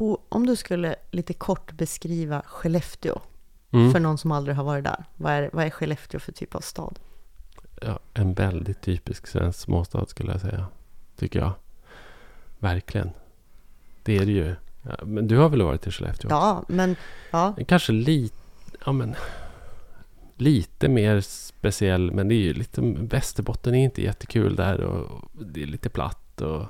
på, om du skulle lite kort beskriva Skellefteå Mm. för någon som aldrig har varit där. Vad är, vad är Skellefteå för typ av stad? Ja, en väldigt typisk svensk småstad skulle jag säga. Tycker jag. Verkligen. Det är det ju. Ja, men du har väl varit i Skellefteå? Ja, men ja, Kanske lite... Ja, men, lite mer speciell. Men det är ju lite... Västerbotten är inte jättekul där. Och det är lite platt och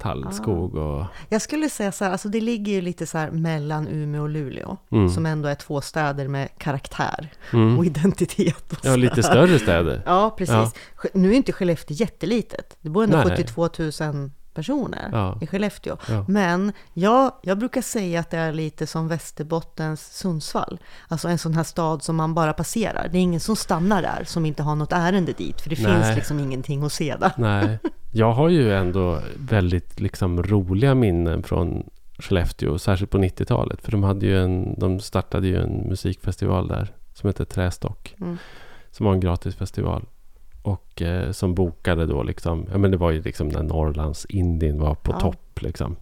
tallskog. Och, jag skulle säga så här, alltså det ligger ju lite så här mellan Umeå och Luleå, mm, som ändå är två städer med karaktär mm. och identitet. Och Ja, lite större städer. Ja, precis. Ja. Nu är inte Skellefteå jättelitet. Det bor ändå Nej. 72 000 personer Ja. i Skellefteå. Ja. Men ja, jag brukar säga att det är lite som Västerbottens Sundsvall. Alltså en sån här stad som man bara passerar. Det är ingen som stannar där som inte har något ärende dit. För det Nej. finns liksom ingenting att se där. Nej, jag har ju ändå väldigt liksom, roliga minnen från Skellefteå, särskilt på 90-talet. För de, hade ju en, de startade ju en musikfestival där som heter Trästock. Mm. Som var en gratisfestival. Och eh, som bokade då liksom, ja men det var ju liksom när Norrlands Indien var på Ja. topp liksom.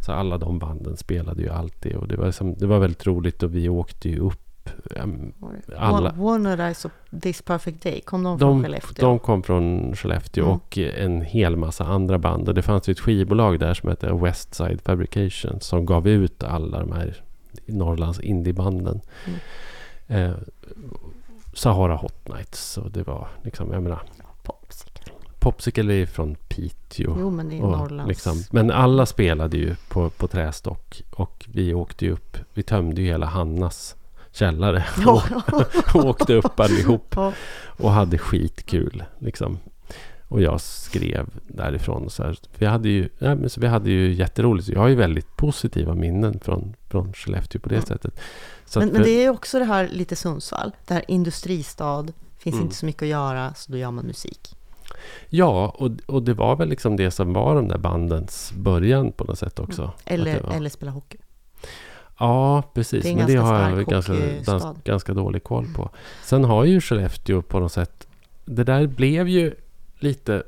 Så alla de banden spelade ju alltid och det var, liksom, det var väldigt roligt och vi åkte ju upp. Ehm, Alla- Warner Eyes och This Perfect Day, kom de från de, Skellefteå? de kom från Skellefteå Mm. och en hel massa andra band. Och det fanns ju ett skivbolag där som hette Westside Fabrication som gav ut alla de här Norrlands indiebanden. Mm. Eh, Sahara Hot Nights och det var liksom, jag menar, Popsicle. Popsicle är från Piteå. Jo, men det är Norrlands. liksom, men alla spelade ju på, på Trästock och vi åkte ju upp, vi tömde ju hela Hannas källare Ja. och åkte upp allihop och hade skitkul. Liksom. Och jag skrev därifrån. Och så här. Vi, hade ju, ja, men så vi hade ju jätteroligt. Så Jag har ju väldigt positiva minnen från, från Skellefteå på det Mm. sättet. Så Men, att men för- det är ju också det här lite Sundsvall, det här industristad, finns Mm. inte så mycket att göra, så då gör man musik. Ja, och, och det var väl liksom det som var de där bandens början på något sätt också. Att Eller, var- eller spela hockey. Ja, precis. Det Men det har jag ganska, ganska, ganska dålig koll på. Sen har ju Skellefteå på något sätt... Det där blev ju lite...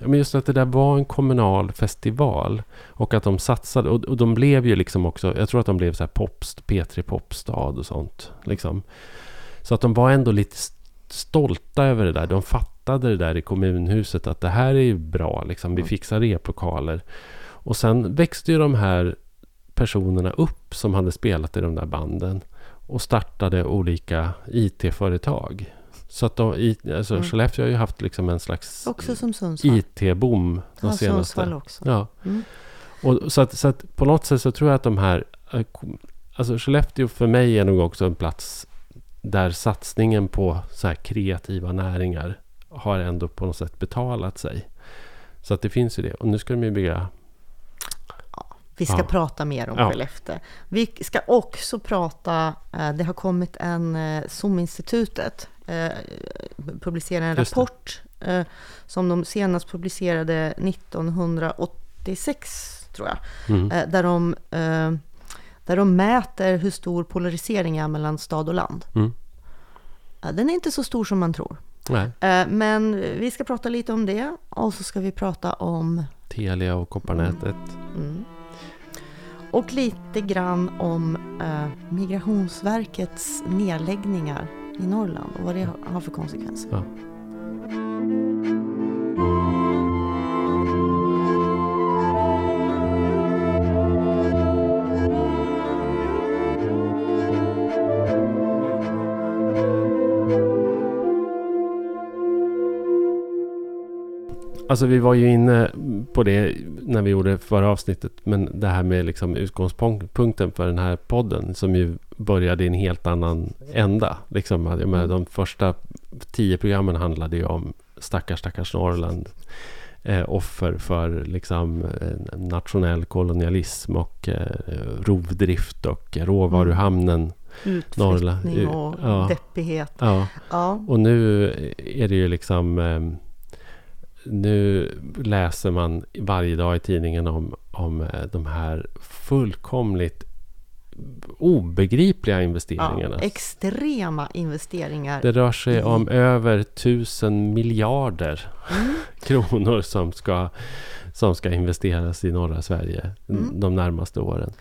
Men just att det där var en kommunal festival. Och att de satsade. Och, och de blev ju liksom också... Jag tror att de blev så här popst, P3 Popstad och sånt. Liksom. Så att de var ändå lite st- stolta över det där. De fattade det där i kommunhuset. Att det här är ju bra. Liksom. Vi Mm. fixar replokaler. Och sen växte ju de här personerna upp som hade spelat i de där banden och startade olika IT-företag. Så att de, alltså Mm. Skellefteå har ju haft liksom en slags. IT-boom de ja, senaste... också. Ja. Mm. Och så, att, så att på något sätt så tror jag att de här... eh, Alltså Skellefteå för mig är nog också en plats där satsningen på så här kreativa näringar har ändå på något sätt betalat sig. Så att det finns ju det. Och nu ska de ju bygga... Vi ska Ja. prata mer om Ja. Skellefteå. Vi ska också prata, eh, det har kommit en, eh, SOM-institutet eh, publicerar en rapport eh, som de senast publicerade 1986, tror jag. Mm. Eh, där, de, eh, där de mäter hur stor polarisering är mellan stad och land. Mm. Eh, Den är inte så stor som man tror. Nej, Eh, Men vi ska prata lite om det och så ska vi prata om Telia och kopparnätet. Mm. Och lite grann om eh, Migrationsverkets nedläggningar i Norrland och vad det har för konsekvenser. Ja. Alltså vi var ju inne på det när vi gjorde förra avsnittet. Men det här med liksom utgångspunkten för den här podden. Som ju började i en helt annan ända. Liksom, jag menar, de första tio programmen handlade ju om stackars stackars Norrland. Eh, offer för liksom, eh, nationell kolonialism och eh, rovdrift och råvaruhamnen. Norrland. Utflyttning och Ja. deppighet. Ja. Ja, Och nu är det ju liksom... ehm, nu läser man varje dag i tidningen om, om eh, de här fullkomligt obegripliga Ja, investeringarna. extrema investeringar. Det rör sig om över tusen miljarder Mm. kronor som ska, som ska investeras i norra Sverige Mm. de närmaste åren.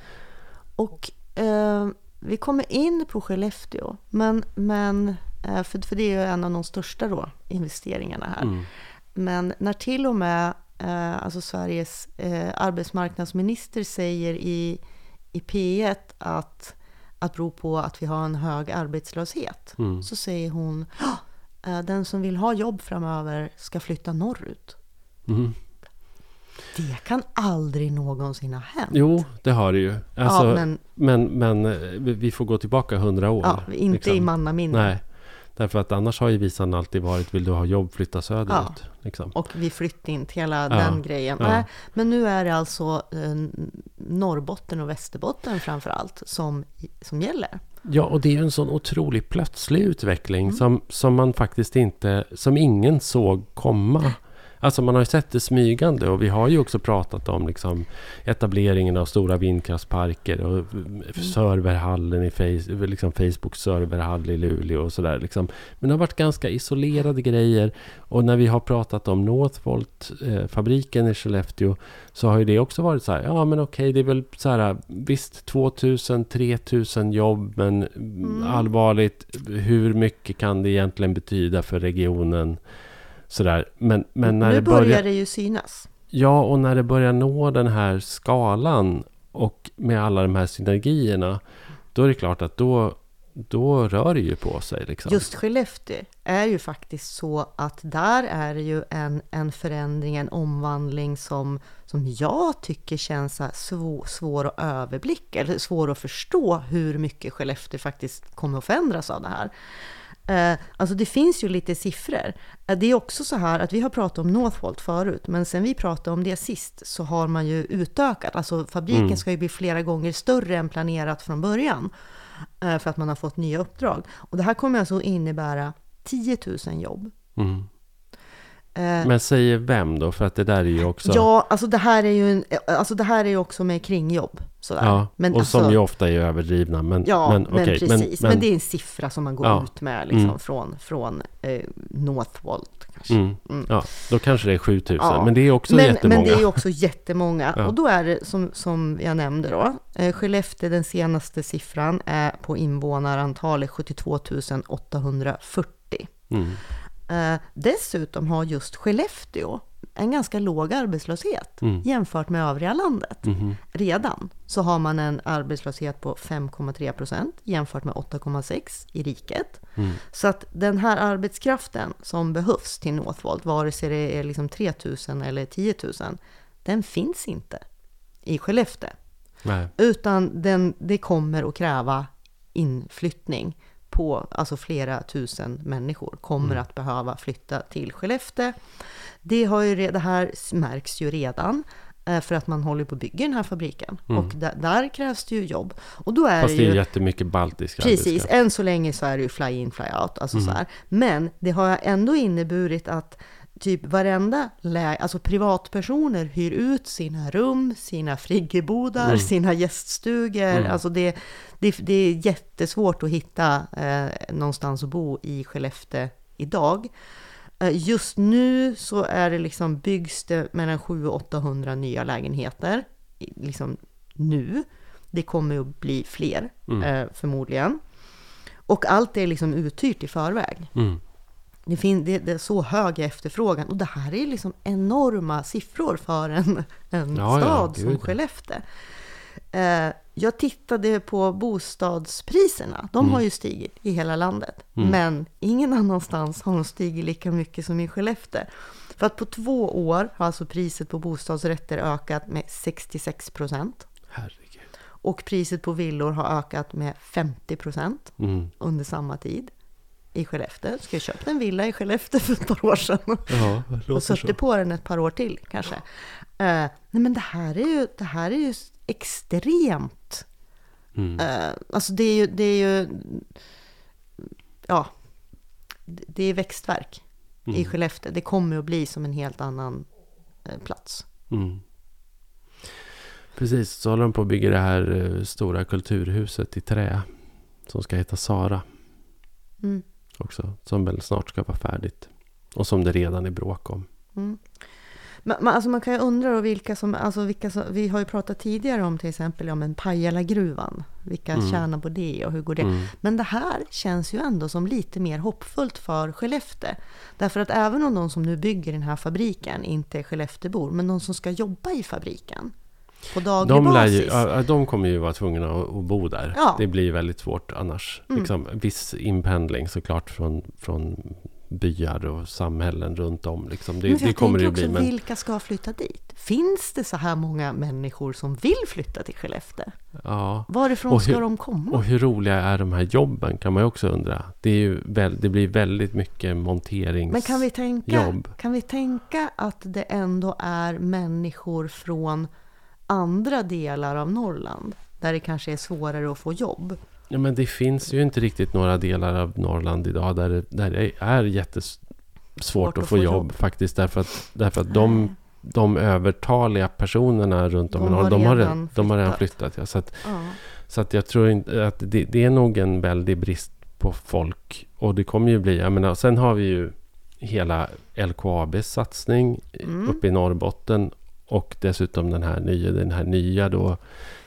Och eh, vi kommer in på Skellefteå, men, men eh, för, för det är ju en av de största då, investeringarna här. Mm. Men när till och med eh, alltså Sveriges eh, arbetsmarknadsminister säger i, i P1 att, att bero på att vi har en hög arbetslöshet, Mm. så säger hon "Ja, eh, den som vill ha jobb framöver ska flytta norrut. Mm. Det kan aldrig någonsin ha hänt. Jo, det har det ju. Alltså, ja, men men, men eh, vi vi får gå tillbaka hundra år. ja, inte liksom. i mannaminne. Nej, därför att annars har ju visan alltid varit vill du ha jobb, flytta söderut. Liksom. Och vi flyttade inte hela Ja, den grejen. ja. Nej, men nu är det alltså eh, Norrbotten och Västerbotten framför allt som, som gäller. Ja, och det är ju en sån otroligt plötslig utveckling Mm. som, som man faktiskt inte, som ingen såg komma. Alltså man har ju sett det smygande och vi har ju också pratat om liksom etableringen av stora vindkraftsparker och serverhallen i face, liksom Facebooks serverhall i Luleå och sådär. Liksom. Men det har varit ganska isolerade grejer och när vi har pratat om Northvolt-fabriken i Skellefteå så har ju det också varit så här, ja men okej det är väl så här, visst 2000, 3000 jobb men Mm. allvarligt, hur mycket kan det egentligen betyda för regionen? Sådär. Men, men när nu det börjar börjar, det ju synas. ja, och när det börjar nå den här skalan och med alla de här synergierna, då är det klart att då, då rör det ju på sig. Liksom. Just Skellefteå är ju faktiskt så att där är det ju en, en förändring, en omvandling som, som jag tycker känns svår, svår att överblicka, eller svår att förstå hur mycket Skellefteå faktiskt kommer att förändras av det här. Eh, alltså det finns ju lite siffror. Eh, det är också så här att vi har pratat om Northvolt förut, men sen vi pratade om det sist så har man ju utökat. Alltså fabriken Mm. ska ju bli flera gånger större än planerat från början eh, för att man har fått nya uppdrag. Och det här kommer alltså innebära 10 000 jobb. Mm. Eh, Men säger vem då? För att det där är ju också... Ja, alltså det här är ju en, alltså det här är ju också med kringjobb. Sådär. Ja, men och alltså, som ju ofta är överdrivna. Men, Ja, men, men, okej, precis. Men, men, det är en siffra som man går Ja. ut med liksom, Mm. från, från eh, Northvolt. Kanske. mm, Mm. ja, då kanske det är 7000. Ja. Men det är också Men, jättemånga. men det är också jättemånga. Ja. Och då är det som, som jag nämnde då, eh, Skellefteå, den senaste siffran är på invånarantalet 72 840. Mm. Eh, dessutom har just Skellefteå en ganska låg arbetslöshet Mm. jämfört med övriga landet. Mhm. Redan så har man en arbetslöshet på 5,3 procent jämfört med 8,6 i riket. Mm. Så att den här arbetskraften som behövs till Northvolt, vare sig det är liksom 3 000 eller 10 000, den finns inte i Skellefteå. Nej. Utan den, det kommer att kräva inflyttning på, alltså flera tusen människor kommer att behöva flytta till Skellefteå. Det, har ju, det här märks ju redan eh, för att man håller på att bygga den här fabriken. Och där, där krävs det ju jobb. Och då är Fast det är ju... jättemycket baltisk Precis, arbetskraft. än så länge så är det ju fly in, fly out. Alltså så här. Men det har ändå inneburit att typ varenda lä- alltså privatpersoner hyr ut sina rum, sina friggebodar, sina gäststugor. Alltså det, det, det är jättesvårt att hitta eh, någonstans att bo i Skellefteå idag. Eh, Just nu så är det liksom, byggs det mellan 700 och 800 nya lägenheter. Liksom nu. Det kommer att bli fler eh, förmodligen. Och allt är liksom uthyrt i förväg. Mm. Det, fin- det, det är så hög efterfrågan. Och det här är liksom enorma siffror för en, en Ja, ja, stad gud, som ja. Skellefteå. Eh, jag tittade på bostadspriserna. De Mm. har ju stigit i hela landet. Men ingen annanstans har de stigit lika mycket som i Skellefteå. För att på två år har alltså priset på bostadsrätter ökat med 66 procent. Och priset på villor har ökat med 50 procent Mm. under samma tid i Skellefteå. Ska jag köpt en villa i Skellefteå för ett par år sedan Ja, och så. suttit på den ett par år till kanske. Eh, nej men det här är ju, det här är ju extremt. Mm. Eh, alltså det är ju, det är ju, ja, det är växtverk i Mm. Skellefteå. Det kommer att bli som en helt annan eh, plats. Mm. Precis, så håller de på att bygga det här stora kulturhuset i trä. Som ska heta Sara Mm. Också. Som väl snart ska vara färdigt. Och som det redan är bråk om. Mm. Men, men, alltså man kan ju undra då vilka som, alltså vilka som, vi har ju pratat tidigare om till exempel om en Pajala-gruvan. Vilka Mm. tjänar på det och hur går det? Mm. Men det här känns ju ändå som lite mer hoppfullt för Skellefteå. Därför att även om de som nu bygger den här fabriken inte är Skelleftebor, men de som ska jobba i fabriken på daglig De, basis. ju, ja, de kommer ju vara tvungna att, bo där. Ja. Det blir väldigt svårt annars. Mm. Liksom, viss inpendling såklart från, från byar och samhällen runt om. Liksom. Det, Men det kommer det ju bli. också, Men, vilka ska flytta dit? Finns det så här många människor som vill flytta till Skellefteå? ja. Varifrån Och ska hur- de komma? Och hur roliga är de här jobben kan man ju också undra. Det, är ju väl, det blir väldigt mycket monteringsjobb. Men kan vi, tänka, kan vi tänka att det ändå är människor från andra delar av Norrland? Där det kanske är svårare att få jobb. Ja, men det finns ju inte riktigt några delar av Norrland idag där det, där det är jättesvårt att, få jobb, faktiskt. Därför att, därför att de, de övertaliga personerna runt om i Norrland, de har, redan de har redan flyttat. flyttat. Ja. Så, att, Ja. så att jag tror inte att det, det är nog en väldig brist på folk. Och det kommer ju bli, jag menar, sen har vi ju hela LKABs satsning Mm. uppe i Norrbotten. Och dessutom den här nya, den här nya då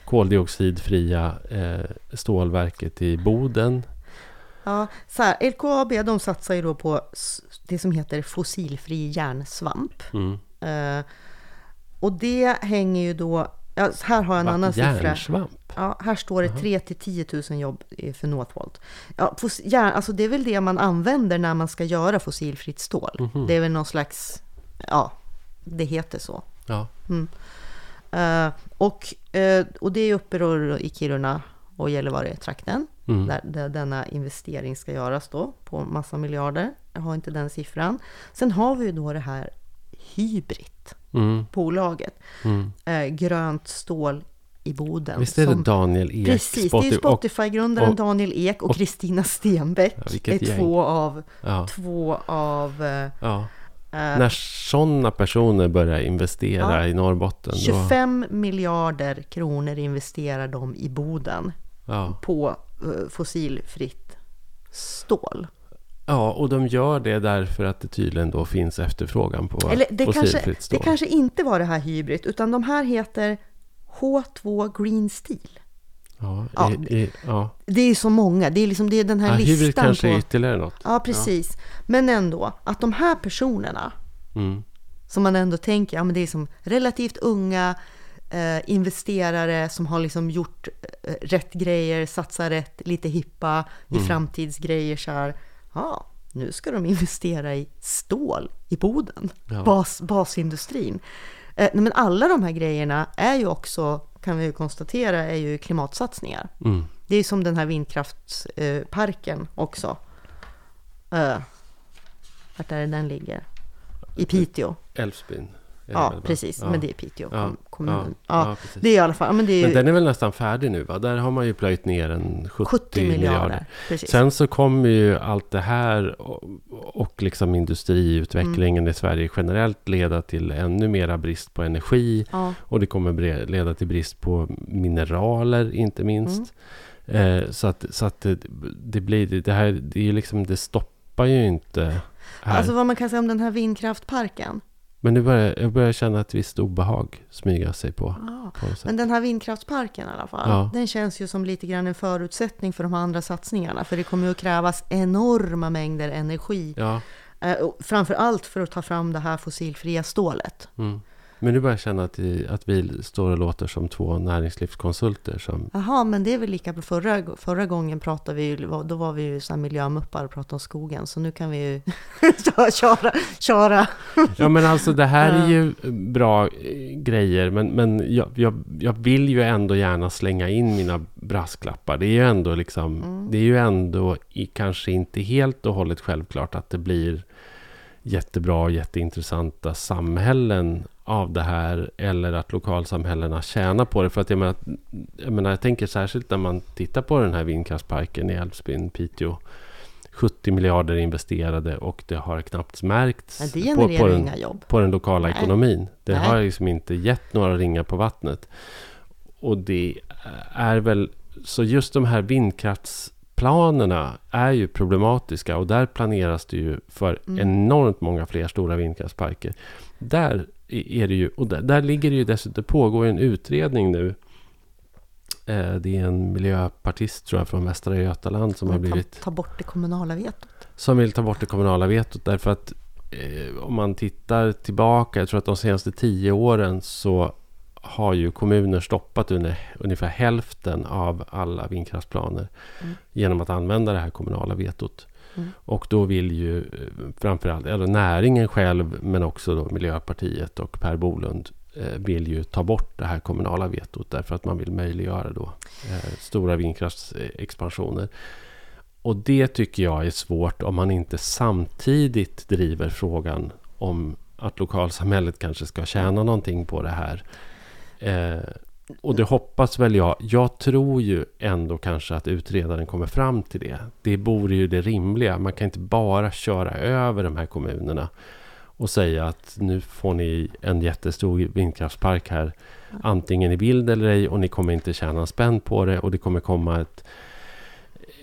koldioxidfria eh, stålverket i Boden. Ja, så här, LKAB de satsar ju då på det som heter fossilfri järnsvamp. Mm. Eh, och det hänger ju då... Ja, här har jag en Va? annan siffra. Järnsvamp? Ja, här står det 3 till 10 000 jobb i- för Northvolt. Ja, fos- järn, alltså det är väl det man använder när man ska göra fossilfritt stål. Mhm. Det är väl någon slags... Ja, det heter så. Ja. Eh, och, eh, och det är uppe då i Kiruna och Gällivare-trakten. Mm. Där, där denna investering ska göras då på massa miljarder. Jag har inte den siffran. Sen har vi ju då det här Hybrit, Mm. bolaget. Mm. Eh, grönt stål i Boden. Visst är det som- Daniel Ek? Precis, det är Spotify- Spotify-grundaren Daniel Ek och Kristina Stenbeck. Ja, är gäng. två av, Ja, två av eh, ja. Eh, När sådana personer börjar investera Ja. i Norrbotten. Då, 25 miljarder kronor investerar de i Boden ja. på eh, fossilfritt stål. ja, och de gör det därför att det tydligen då finns efterfrågan på Eller det kanske, fossilfritt det stål. kanske inte var det här Hybrid, utan de här heter H2 Green Steel. Ja, Ja. i, i, ja. Det är så många, det är liksom det är den här hybrid listan kanske är på... ytterligare något. Ja, precis. Men ändå, att de här personerna Mm. som man ändå tänker, ja men det är som relativt unga eh, investerare som har liksom gjort eh, rätt grejer, satsar rätt, lite hippa i Mm. framtidsgrejer så här. Ja, nu ska de investera i stål i Boden. Bas, basindustrin. Eh, men alla de här grejerna är ju också, kan vi ju konstatera, är ju klimatsatsningar. Mm. Det är som den här vindkraftsparken också. Uh, vart är det den ligger? I Piteå. Älvsbyn. Ja, va? precis. Ja. Men det är Piteå Ja, kom, kommun. ja, det är i alla fall... Men det är ju Men den är väl nästan färdig nu va? Där har man ju plöjt ner en 70, 70 miljarder. miljarder. Sen så kommer ju allt det här och, och liksom industriutvecklingen Mm. i Sverige generellt leda till ännu mera brist på energi. Och det kommer leda till brist på mineraler inte minst. Mm. Eh, så att, så att det, det blir det här, det är liksom, det stoppar ju inte här. alltså vad man kan säga om den här vindkraftparken. Men nu börjar, jag börjar känna ett visst obehag smyga sig på. Ja. på. Men den här vindkraftsparken i alla fall, Ja. den känns ju som lite grann en förutsättning för de andra satsningarna. För det kommer ju att krävas enorma mängder energi. Ja, Eh, framför allt för att ta fram det här fossilfria stålet. mm. Men nu börjar jag känna att, vi- att vi står och låter som två näringslivskonsulter som Jaha, men det är väl lika bra. Förra, förra gången pratade vi ju, då var vi ju så miljömuppar och pratade om skogen. Så nu kan vi ju köra, köra. Ja men alltså det här är ju bra eh, grejer men, men jag, jag, jag vill ju ändå gärna slänga in mina brasklappar. Det är ju ändå liksom Mm. Det är ju ändå i, kanske inte helt och hållet självklart att det blir jättebra och jätteintressanta samhällen av det här eller att lokalsamhällena tjänar på det. För att jag menar, jag menar, jag tänker särskilt när man tittar på den här vindkraftsparken i Älvsbyn, Piteå. 70 miljarder investerade och det har knappt märkts på, på, den, på den lokala Nej. ekonomin. Det Nej. har liksom inte gett några ringar på vattnet. och det är väl... Så just de här vindkraftsplanerna är ju problematiska och där planeras det ju för Mm. enormt många fler stora vindkraftsparker. Där är det ju, och där, där ligger det ju dessutom, pågår en utredning nu. Eh, det är en miljöpartist tror jag från Västra Götaland som har ta, blivit ta bort det kommunala vetot. som vill ta bort det kommunala vetot därför att eh, om man tittar tillbaka, jag tror att de senaste tio åren så har ju kommuner stoppat under, ungefär hälften av alla vindkraftsplaner Mm. genom att använda det här kommunala vetot. Mm. Och då vill ju eh, framförallt eller näringen själv men också då Miljöpartiet och Per Bolund eh, vill ju ta bort det här kommunala vetot därför att man vill möjliggöra då eh, stora vindkraftsexpansioner. Och det tycker jag är svårt om man inte samtidigt driver frågan om att lokalsamhället kanske ska tjäna någonting på det här. Eh, och det hoppas väl jag. Jag tror ju ändå kanske att utredaren kommer fram till det. Det vore ju det rimliga. Man kan inte bara köra över de här kommunerna och säga att nu får ni en jättestor vindkraftspark här. Antingen i bild eller ej och ni kommer inte tjäna en spänn på det och det kommer komma ett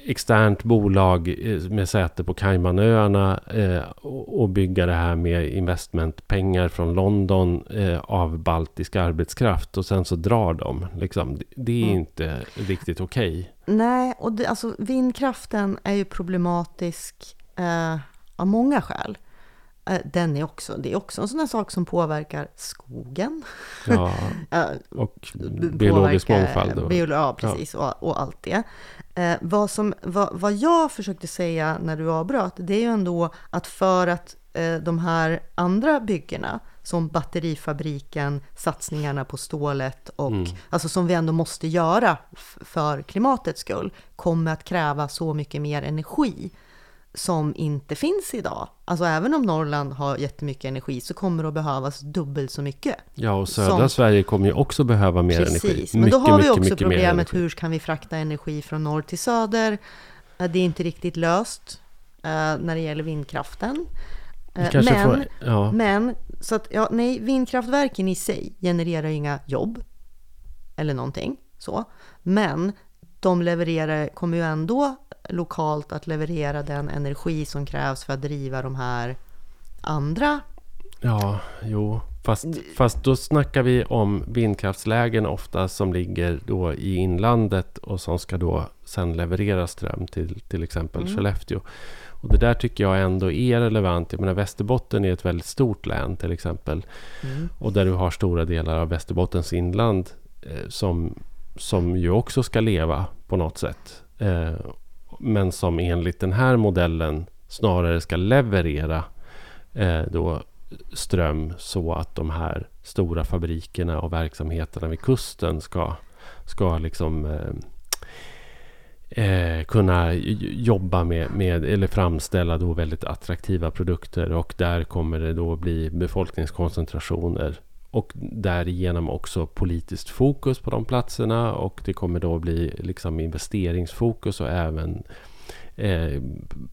externt bolag eh, med säte på Caymanöarna eh, och bygga det här med investmentpengar från London eh, av baltisk arbetskraft och sen så drar de. Liksom. Det- är Mm. inte riktigt okej. Nej, och det, alltså, vindkraften är ju problematisk eh, av många skäl. Den är också, det är också en sån här sak som påverkar skogen. Ja, och biologisk mångfald. Och, Biolo ja, precis. Och, och allt det. Eh, vad, som, vad, vad jag försökte säga när du avbröt, det är ju ändå att för att eh, de här andra byggena, som batterifabriken, satsningarna på stålet och Mm. alltså som vi ändå måste göra för klimatets skull, kommer att kräva så mycket mer energi som inte finns idag. Alltså även om Norrland har jättemycket energi så kommer det att behövas dubbelt så mycket. ja, och södra som- Sverige kommer ju också behöva mer Precis, energi. men då har vi mycket, också mycket problemet hur kan vi frakta energi från norr till söder? Eh, Det är inte riktigt löst eh, när det gäller vindkraften. Vi Eh, Men, får, ja, men så att, ja, nej, vindkraftverken i sig genererar inga jobb eller någonting så. Men de levererar, kommer ju ändå lokalt att leverera den energi som krävs för att driva de här andra. Ja, jo. Fast, fast då snackar vi om vindkraftslägen ofta som ligger då i inlandet och som ska då sen leverera ström till till exempel Mm. Skellefteå. Och det där tycker jag ändå är relevant. Jag menar Västerbotten är ett väldigt stort län till exempel. Mm. Och där du har stora delar av Västerbottens inland eh, som, som ju också ska leva på något sätt. Eh, men som enligt den här modellen snarare ska leverera eh, då ström så att de här stora fabrikerna och verksamheterna vid kusten ska, ska liksom eh, eh, kunna jobba med, med eller framställa då väldigt attraktiva produkter. Och där kommer det då bli befolkningskoncentrationer och därigenom också politiskt fokus på de platserna och det kommer då bli liksom investeringsfokus och även eh,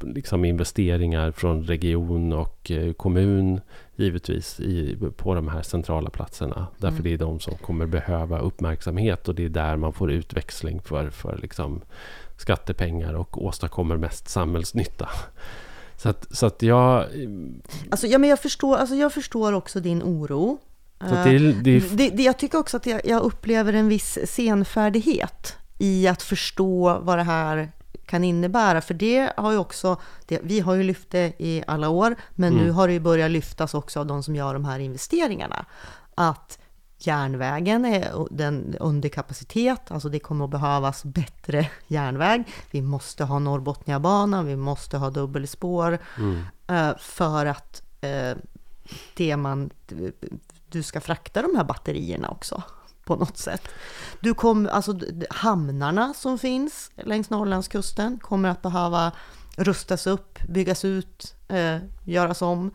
liksom investeringar från region och eh, kommun givetvis i, på de här centrala platserna. Därför Mm. det är de som kommer behöva uppmärksamhet och det är där man får utväxling för, för liksom skattepengar och åstadkommer mest samhällsnytta. Så att, så att jag... Alltså, ja, men jag, förstår, alltså, jag förstår också din oro. Det, är- det, Det, jag tycker också att jag, jag upplever en viss senfärdighet i att förstå vad det här kan innebära. För det har ju också, det, vi har ju lyft det i alla år, men nu Mm. har det ju börjat lyftas också av de som gör de här investeringarna. Att järnvägen är den under kapacitet, alltså det kommer att behövas bättre järnväg. Vi måste ha Norrbotniabanan, vi måste ha dubbelspår mm, eh, för att eh, det man, du ska frakta de här batterierna också på något sätt. Du kommer, alltså hamnarna som finns längs Norrlandskusten kommer att behöva rustas upp, byggas ut, eh, göras om.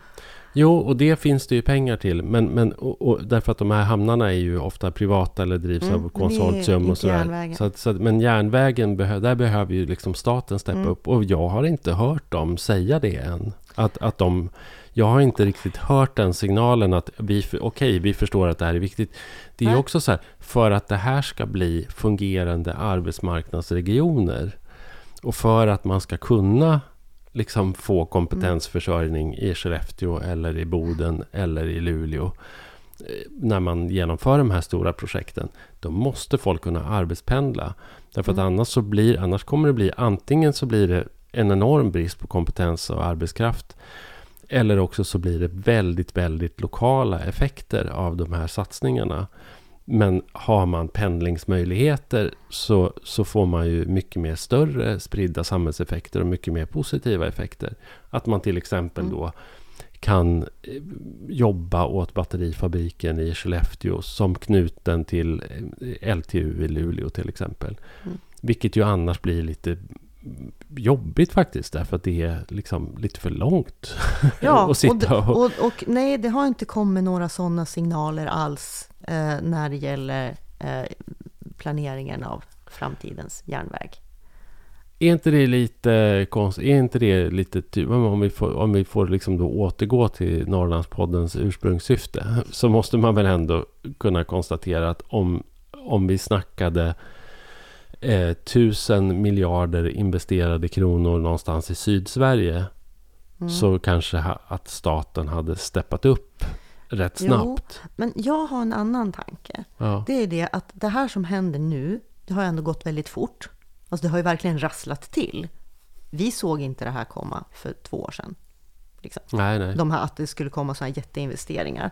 Jo, och det finns det ju pengar till. Men, men, och, och därför att de här hamnarna är ju ofta privata eller drivs Mm, av konsortium och sådär. järnvägen. Så så men järnvägen, där behöver ju liksom staten steppa Mm. upp. Och jag har inte hört dem säga det än. Att, att de, jag har inte riktigt hört den signalen att vi, okej, okay, vi förstår att det här är viktigt. Det är Nej. också så här, för att det här ska bli fungerande arbetsmarknadsregioner och för att man ska kunna liksom få kompetensförsörjning i Skellefteå eller i Boden eller i Luleå eh, när man genomför de här stora projekten, då måste folk kunna arbetspendla. Därför att mm. annars, så blir, annars kommer det bli antingen så blir det en enorm brist på kompetens och arbetskraft. Eller också så blir det väldigt, väldigt lokala effekter av de här satsningarna. Men har man pendlingsmöjligheter så, så får man ju mycket mer större spridda samhällseffekter och mycket mer positiva effekter. Att man till exempel mm. då kan eh, jobba åt batterifabriken i Skellefteå som knuten till eh, LTU i Luleå till exempel. Mm. Vilket ju annars blir lite jobbigt faktiskt därför att det är liksom lite för långt ja, att sitta och, och, och, och... nej, det har inte kommit några sådana signaler alls eh, när det gäller eh, planeringen av framtidens järnväg. Är inte det lite konstigt? Är inte det lite typ, om vi får, om vi får liksom då återgå till Norrlandspoddens ursprungssyfte så måste man väl ändå kunna konstatera att om, om vi snackade eh, tusen miljarder investerade kronor någonstans i Sydsverige mm. så kanske ha, att staten hade steppat upp rätt snabbt. Jo, men jag har en annan tanke. Ja. Det är det att det här som händer nu, det har ändå gått väldigt fort. Alltså det har ju verkligen rasslat till. Vi såg inte det här komma för två år sedan. Liksom. Nej, nej. De här, att det skulle komma sådana jätteinvesteringar.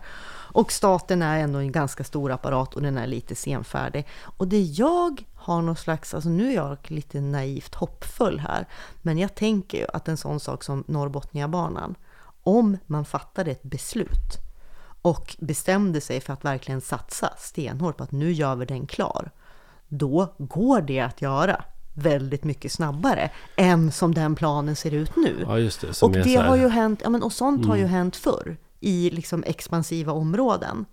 Och staten är ändå en ganska stor apparat och den är lite senfärdig. Och det jag har någon slags, alltså nu är jag lite naivt hoppfull här, men jag tänker ju att en sån sak som Norrbotniabanan, om man fattade ett beslut och bestämde sig för att verkligen satsa stenhårt på att nu gör vi den klar, då går det att göra väldigt mycket snabbare än som den planen ser ut nu. Ja, just det. och det har ju hänt, ja, men, och sånt mm. har ju mm. hänt förr i liksom expansiva områden.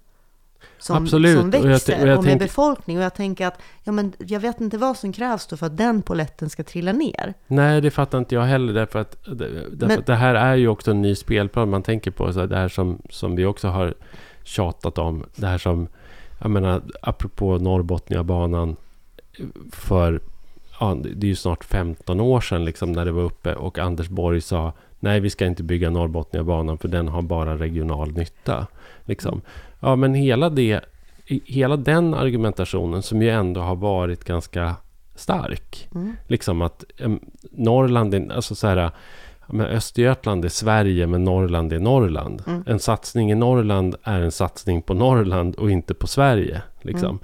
Som, Absolut. som växer och, jag, och, jag och med tänk... befolkning. Och jag tänker att ja, men jag vet inte vad som krävs då för att den poletten ska trilla ner. Nej, det fattar inte jag heller. Därför att, därför men... att det här är ju också en ny spelplan. Man tänker på så det här som, som vi också har tjatat om. Det här som, jag menar, apropå Norrbotniabanan för ja, det är ju snart 15 år sedan liksom när det var uppe och Anders Borg sa nej, vi ska inte bygga Norrbotniabanan för den har bara regional nytta. Liksom. Ja, men hela, det, hela den argumentationen som ju ändå har varit ganska stark. Mm. Liksom att Norrland, är, alltså så här, men Östergötland är Sverige, men Norrland är Norrland. Mm. En satsning i Norrland är en satsning på Norrland och inte på Sverige. Liksom. Mm.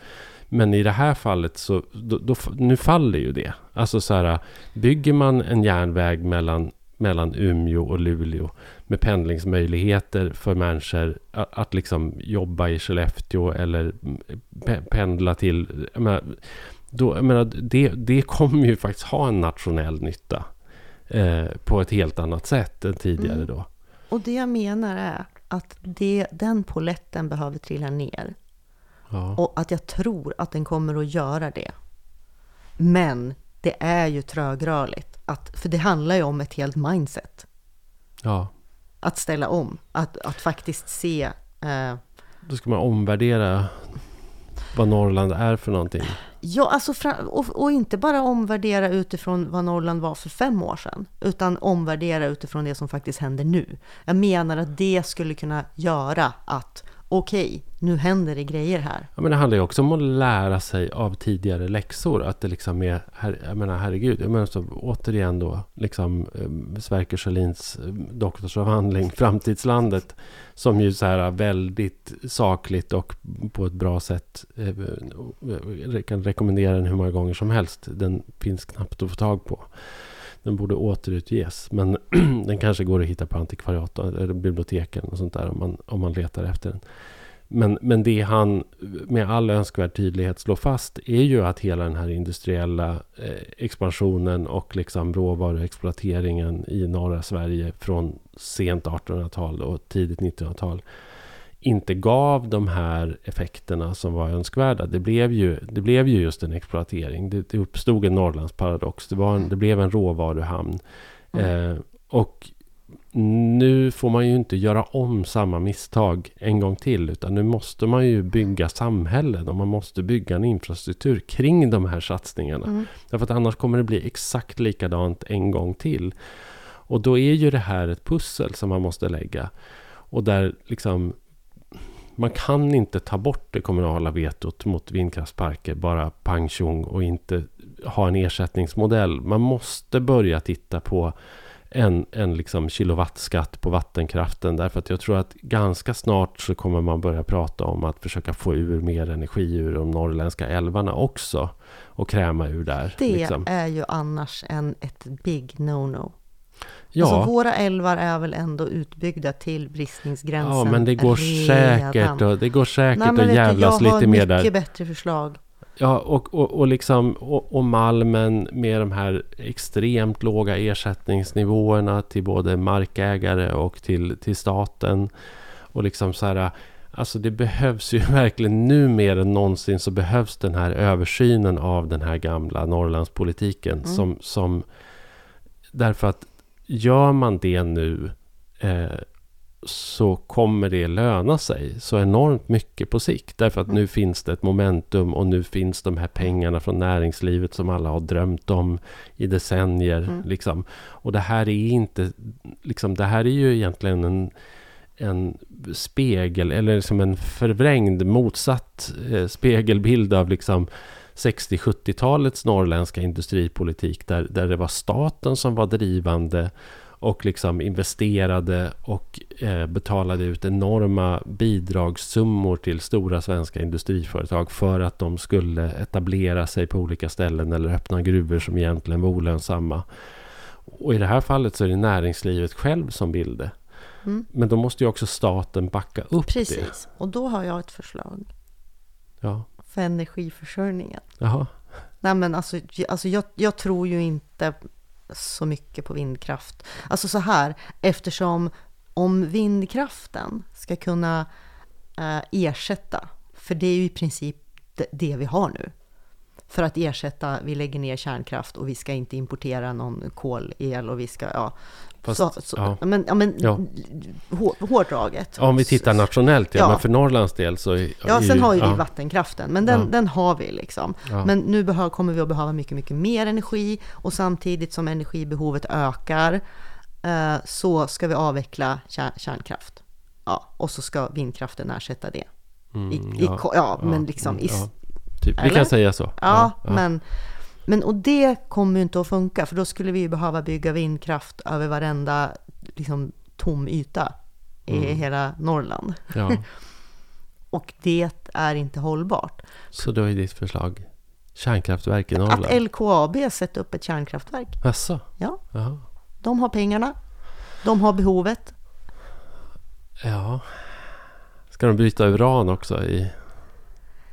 Men i det här fallet så, då, då, nu faller ju det. Alltså så här, bygger man en järnväg mellan, mellan Umeå och Luleå med pendlingsmöjligheter för människor att, att liksom jobba i Skellefteå eller pendla till... Jag menar, då, jag menar, det, det kommer ju faktiskt ha en nationell nytta eh, på ett helt annat sätt än tidigare mm. då. Och det jag menar är att det, den poletten behöver trilla ner Ja. Och att jag tror att den kommer att göra det. Men det är ju trögrörligt. Att, för det handlar ju om ett helt mindset. Ja. Att ställa om. Att, att faktiskt se... Eh, Då ska man omvärdera vad Norrland är för någonting. Ja, alltså, och, och, inte bara omvärdera utifrån vad Norrland var för fem år sedan, utan omvärdera utifrån det som faktiskt händer nu. Jag menar att det skulle kunna göra att okej, nu händer det grejer här. Ja, men det handlar ju också om att lära sig av tidigare läxor. Att det liksom är, her, jag menar herregud, jag menar så, återigen då, liksom eh, Sverker Sjölins eh, doktorsavhandling Framtidslandet. Som ju så här väldigt sakligt och på ett bra sätt eh, eh, kan rekommendera den hur många gånger som helst. Den finns knappt att få tag på. Den borde återutges. Men den kanske går att hitta på antikvariat eller biblioteken och sånt där om man, om man letar efter den. Men, men det han med all önskvärd tydlighet slår fast är ju att hela den här industriella eh, expansionen och liksom råvaruexploateringen i norra Sverige från sent 1800-tal och tidigt 1900-tal inte gav de här effekterna som var önskvärda. Det blev ju, det blev ju just en exploatering. Det, det uppstod en Norrlandsparadox. Det, var en, det blev en råvaruhamn. Mm. Eh, och nu får man ju inte göra om samma misstag en gång till. Utan nu måste man ju bygga samhällen och man måste bygga en infrastruktur kring de här satsningarna. Mm. Därför att annars kommer det bli exakt likadant en gång till. Och då är ju det här ett pussel som man måste lägga. Och där liksom man kan inte ta bort det kommunala vetot mot vindkraftsparker bara pang tjong och inte ha en ersättningsmodell. Man måste börja titta på en, en liksom kilowattskatt på vattenkraften. Därför att jag tror att ganska snart så kommer man börja prata om att försöka få ur mer energi ur de norrländska älvarna också. Och kräma ur där. Det liksom. är ju annars en, ett big no-no. Ja, Alltså våra älvar är väl ändå utbyggda till bristningsgränsen ja, men det går redan. säkert, och, det går säkert Nej, att vet du, jävlas Jag har lite mer mycket där. bättre förslag. Ja, och, och, och, liksom, och, och Malmen med de här extremt låga ersättningsnivåerna till både markägare och till, till staten. Och liksom så här, alltså det behövs ju verkligen nu mer än någonsin så behövs den här översynen av den här gamla Norrlandspolitiken. Mm. Som, som, därför att gör man det nu eh, så kommer det löna sig så enormt mycket på sikt. Därför att Mm. nu finns det ett momentum och nu finns de här pengarna från näringslivet som alla har drömt om i decennier. Mm. Liksom. Och det här är inte, liksom, det här är ju egentligen en, en spegel eller som en förvrängd motsatt eh, spegelbild av liksom 60-70-talets norrländska industripolitik där, där det var staten som var drivande och liksom investerade och eh, betalade ut enorma bidragssummor till stora svenska industriföretag för att de skulle etablera sig på olika ställen eller öppna gruvor som egentligen var olönsamma. Och i det här fallet så är det näringslivet själv som vill det. Mm. Men då måste ju också staten backa upp det. Precis. Och då har jag ett förslag Ja. För energiförsörjningen. Jaha. Nej men alltså, alltså jag, jag tror ju inte så mycket på vindkraft. Alltså så här, eftersom om vindkraften ska kunna eh, ersätta, för det är ju i princip det, vi har nu. För att ersätta, vi lägger ner kärnkraft och vi ska inte importera någon kolel och vi ska, ja. Fast, så, så, ja. Men, ja, men Ja. hår, hårdraget. Om vi tittar nationellt, ja, men för Norrlands del så... är- Ja, sen har ju vi vattenkraften, men den, den har vi liksom. Men nu behöver, kommer vi att behöva mycket, mycket mer energi och samtidigt som energibehovet ökar eh, så ska vi avveckla kär, kärnkraft. Ja, och så ska vindkraften ersätta det. Mm, I, i, ja, men liksom i. Typ, vi kan säga så. Ja, men, men och det kommer ju inte att funka för då skulle vi ju behöva bygga vindkraft över varenda liksom, tom yta i Mm. hela Norrland. Ja. Och det är inte hållbart. Så då är ditt förslag kärnkraftverk i Norrland? Att LKAB sätter upp ett kärnkraftverk. Jaså? Ja, Jaha. de har pengarna. De har behovet. Ja. Ska de bryta uran också i,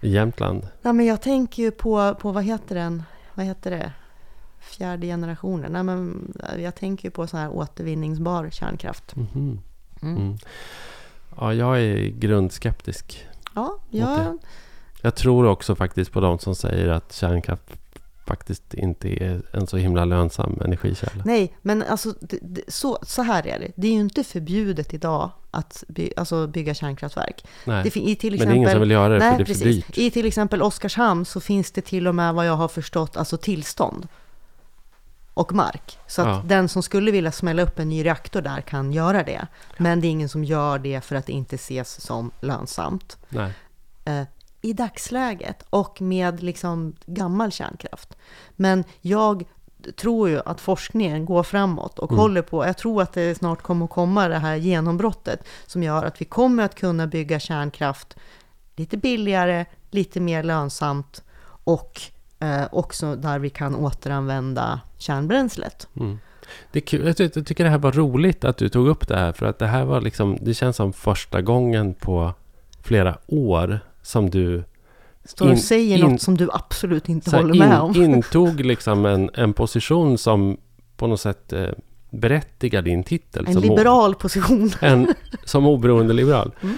i Jämtland? Nej, men jag tänker ju på, på, vad heter den? Vad heter det? Fjärde generationen. Nej, men jag tänker ju på sån här återvinningsbar kärnkraft. Mhm. Mm. Mm. Ja, jag är grundskeptisk. Ja, Okej. ja, Jag tror också faktiskt på de som säger att kärnkraft faktiskt inte är en så himla lönsam energikälla. nej, men alltså det, det, så, så här är det. Det är ju inte förbjudet idag att by, alltså bygga kärnkraftverk. Nej. Det, i till Men det är ingen som vill göra det nej, för det är för dyrt. I till exempel Oskarshamn så finns det till och med vad jag har förstått, alltså tillstånd och mark. Så att Ja. den som skulle vilja smälla upp en ny reaktor där kan göra det. Men det är ingen som gör det för att det inte ses som lönsamt. Nej. I dagsläget och med liksom gammal kärnkraft. Men jag tror ju att forskningen går framåt och Mm. håller på. Jag tror att det snart kommer att komma det här genombrottet som gör att vi kommer att kunna bygga kärnkraft lite billigare, lite mer lönsamt och eh, också där vi kan återanvända kärnbränslet. Mm. Det är kul. Jag, ty- jag tycker det här var roligt att du tog upp det här. För att det här var liksom, det känns som första gången på flera år som du Står och säger in- något som du absolut inte här håller med om. in, intog liksom en, en position som på något sätt eh, berättigar din titel. En som o- liberal position. en, som oberoende liberal. Mm.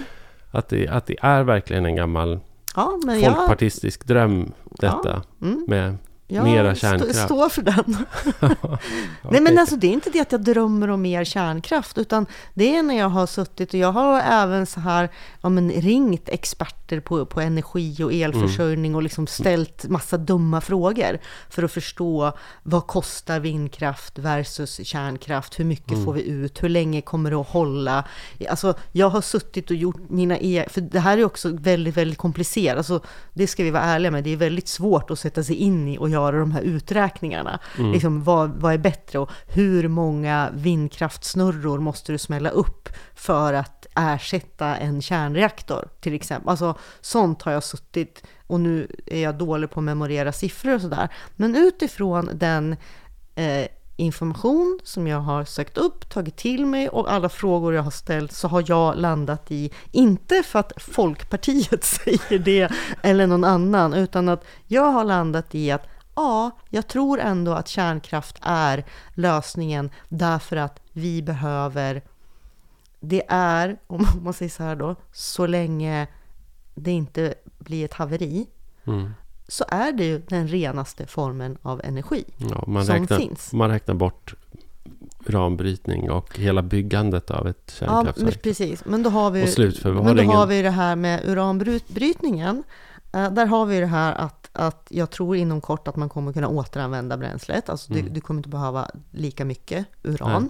Att, det, att det är verkligen en gammal Ja, men jag... folkpartistisk dröm detta. Mm. Med Ja, Mera stå, kärnkraft. stå för den. Nej men alltså det är inte det att jag drömmer om mer kärnkraft, utan det är när jag har suttit och jag har även så här, ja men ringt experter på, på energi och elförsörjning och liksom ställt massa dumma frågor för att förstå vad kostar vindkraft versus kärnkraft, hur mycket får vi ut, hur länge kommer det att hålla? Alltså jag har suttit och gjort mina e för det här är också väldigt, väldigt komplicerat, alltså det ska vi vara ärliga med, det är väldigt svårt att sätta sig in i och göra de här uträkningarna. Liksom, vad, vad är bättre och hur många vindkraftsnurror måste du smälla upp för att ersätta en kärnreaktor till exempel. Alltså sånt har jag suttit och nu är jag dålig på att memorera siffror och sådär. Men utifrån den eh, information som jag har sökt upp, tagit till mig och alla frågor jag har ställt så har jag landat i, inte för att Folkpartiet säger det eller någon annan, utan att jag har landat i att ja, jag tror ändå att kärnkraft är lösningen därför att vi behöver det är, om man säger så här då, så länge det inte blir ett haveri, Mm. så är det ju den renaste formen av energi Ja, man, som räknar, finns. man räknar bort uranbrytning och hela byggandet av ett Ja, men kärnkraftverk. precis. Men då har vi, och men då har vi det här med uranbrytningen. Eh, där har vi det här att, att jag tror inom kort att man kommer kunna återanvända bränslet. Alltså du, Mm. du kommer inte behöva lika mycket uran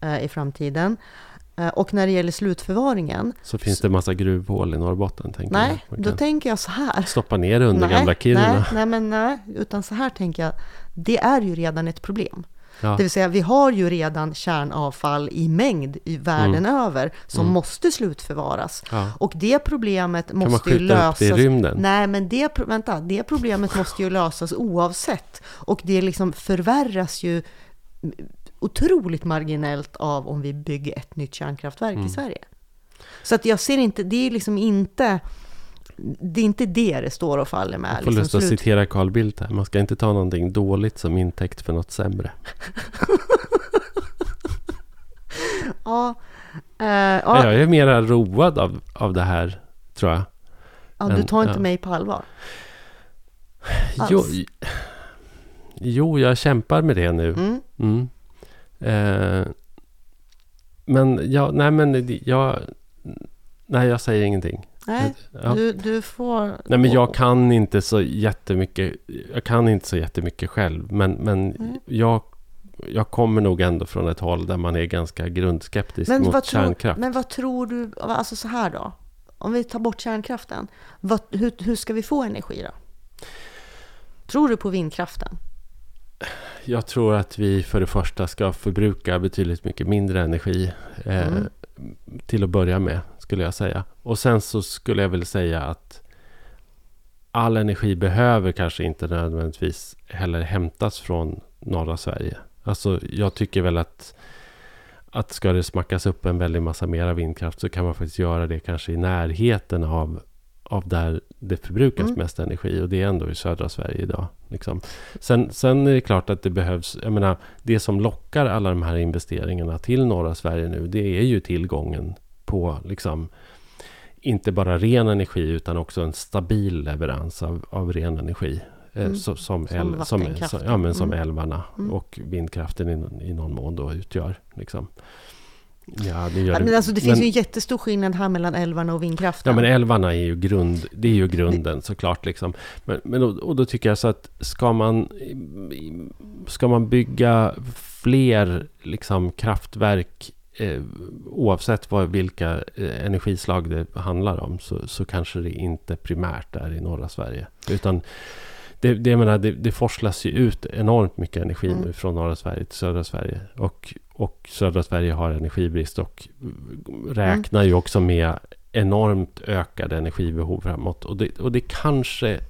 eh, i framtiden. Eh, och när det gäller slutförvaringen, Så finns det massa gruvhål i Norrbotten. Tänker nej, jag. Då tänker jag så här. stoppa ner det under nej, gamla Kiruna. nej, nej, men nej, utan så här tänker jag. Det är ju redan ett problem. Ja. Det vill säga, vi har ju redan kärnavfall i mängd i världen över som Mm. måste slutförvaras. Ja. Och det problemet Kan man måste ju skjuta upp det i lösas. rymden? Nej, men det, vänta, det problemet måste ju lösas oavsett. Och det liksom förvärras ju otroligt marginellt av om vi bygger ett nytt kärnkraftverk Mm. i Sverige. Så att jag ser inte, det är liksom inte, det är inte det det står och faller med. Jag får liksom lust att slut- citera Carl Bildt här. Man ska inte ta någonting dåligt som intäkt för något sämre. Ja, eh, ja, Jag är mera road av, av det här, tror jag. ja, du tar inte ja. mig på allvar. Jo, Alls. jo, jag kämpar med det nu. Mm. Mm. Eh, men ja, nej men jag... Nej, jag säger ingenting. Nej, Ja. du, du får... Nej, men jag kan inte så jättemycket. Jag kan inte så jättemycket själv. Men, men Mm. jag, jag kommer nog ändå från ett håll där man är ganska grundskeptisk Men mot vad, tror, kärnkraft. men vad tror du, alltså så här då? Om vi tar bort kärnkraften, vad, hur, hur ska vi få energi då? Tror du på vindkraften? Jag tror att vi för det första ska förbruka betydligt mycket mindre energi. Eh, Mm. Till att börja med, skulle jag säga. Och sen så skulle jag väl säga att all energi behöver kanske inte nödvändigtvis heller hämtas från norra Sverige. Alltså jag tycker väl att att ska det smackas upp en väldig massa mera vindkraft så kan man faktiskt göra det kanske i närheten av, av där det förbrukas Mm. mest energi och det är ändå i södra Sverige idag. Liksom. Sen, sen är det klart att det behövs, jag menar, det som lockar alla de här investeringarna till norra Sverige nu, det är ju tillgången på liksom inte bara ren energi utan också en stabil leverans av, av ren energi. eh, Mm. Så, som, äl, som, ja, men som Mm. älvarna Mm. och vindkraften i, i någon mån då utgör. Liksom. Ja, det gör Ja, men alltså, det finns Men- ju en jättestor skillnad här mellan älvarna och vindkraften. Ja men älvarna är ju, grund, det är ju grunden såklart. Liksom. Men, men, och, och då tycker jag så att ska man, ska man bygga fler liksom, kraftverk eh, oavsett vad, vilka eh, energislag det handlar om så, så kanske det inte primärt är i norra Sverige. Utan det, det, menar, det, det forslas ju ut enormt mycket energi Mm. nu från norra Sverige till södra Sverige. Och, och södra Sverige har energibrist och räknar ju också med enormt ökade energibehov framåt. Och det, och det kanske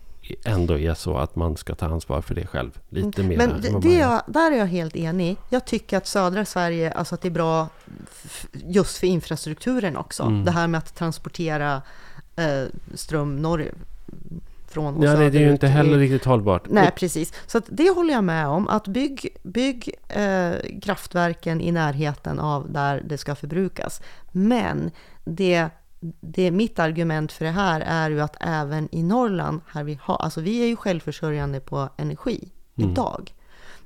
ändå är så att man ska ta ansvar för det själv. Lite mer. Men det, det jag, där är jag helt enig. Jag tycker att södra Sverige, alltså att det är bra just för infrastrukturen också. Mm. Det här med att transportera eh, ström norr från och Ja, det, det är ju inte heller riktigt hållbart. Nej, precis. Så att det håller jag med om. Att bygg, bygg eh, kraftverken i närheten av där det ska förbrukas. Men det det, mitt argument för det här är ju att även i Norrland, här vi, har, alltså vi är ju självförsörjande på energi Mm. idag.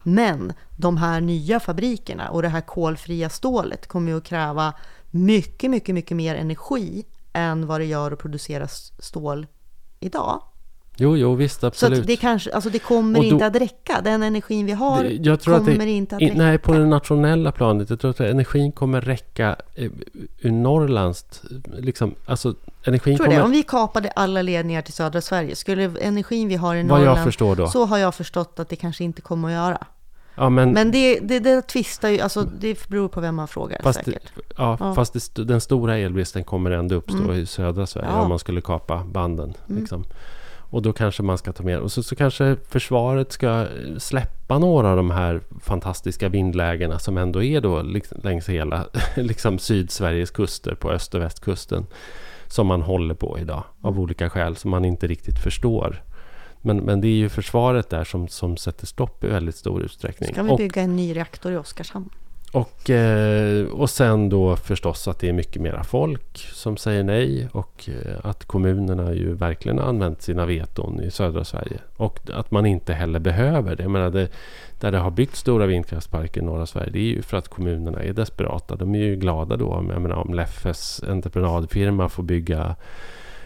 Men de här nya fabrikerna och det här kolfria stålet kommer ju att kräva mycket, mycket, mycket mer energi än vad det gör att producera stål idag. Jo, jo, visst, Så absolut. att det, kanske, alltså det kommer då- inte att räcka. Den energin vi har Det- jag tror att kommer det- inte att räcka. nej, på det nationella planet. Jag tror att energin kommer räcka eh, ur Norrlands... Liksom, alltså, energin tror det. Om kommer... vi kapade alla ledningar till södra Sverige, skulle energin vi har i Norrland, förstår då. så har jag förstått att det kanske inte kommer att göra. Ja, men, Men det, det, det tvistar ju, alltså det beror på vem man frågar fast, det, säkert. ja, Ja. fast det, den stora elbristen kommer ändå uppstå Mm. i södra Sverige Ja. om man skulle kapa banden. Mm. Och då kanske man ska ta med... Och så, så kanske försvaret ska släppa några av de här fantastiska vindlägena som ändå är då liksom, längs hela liksom, Sydsveriges kuster på öst och västkusten. Som man håller på idag av olika skäl som man inte riktigt förstår. Men, men det är ju försvaret där som, som sätter stopp i väldigt stor utsträckning. Ska vi Och bygga en ny reaktor i Oskarshamn? Och, eh, och sen då förstås att det är mycket mera folk som säger nej och eh, att kommunerna ju verkligen använt sina veton i södra Sverige. Och att man inte heller behöver det. Jag menar, det där det har byggts stora vindkraftsparker i norra Sverige det är ju för att kommunerna är desperata. De är ju glada då jag menar, om Leffes entreprenadfirma får bygga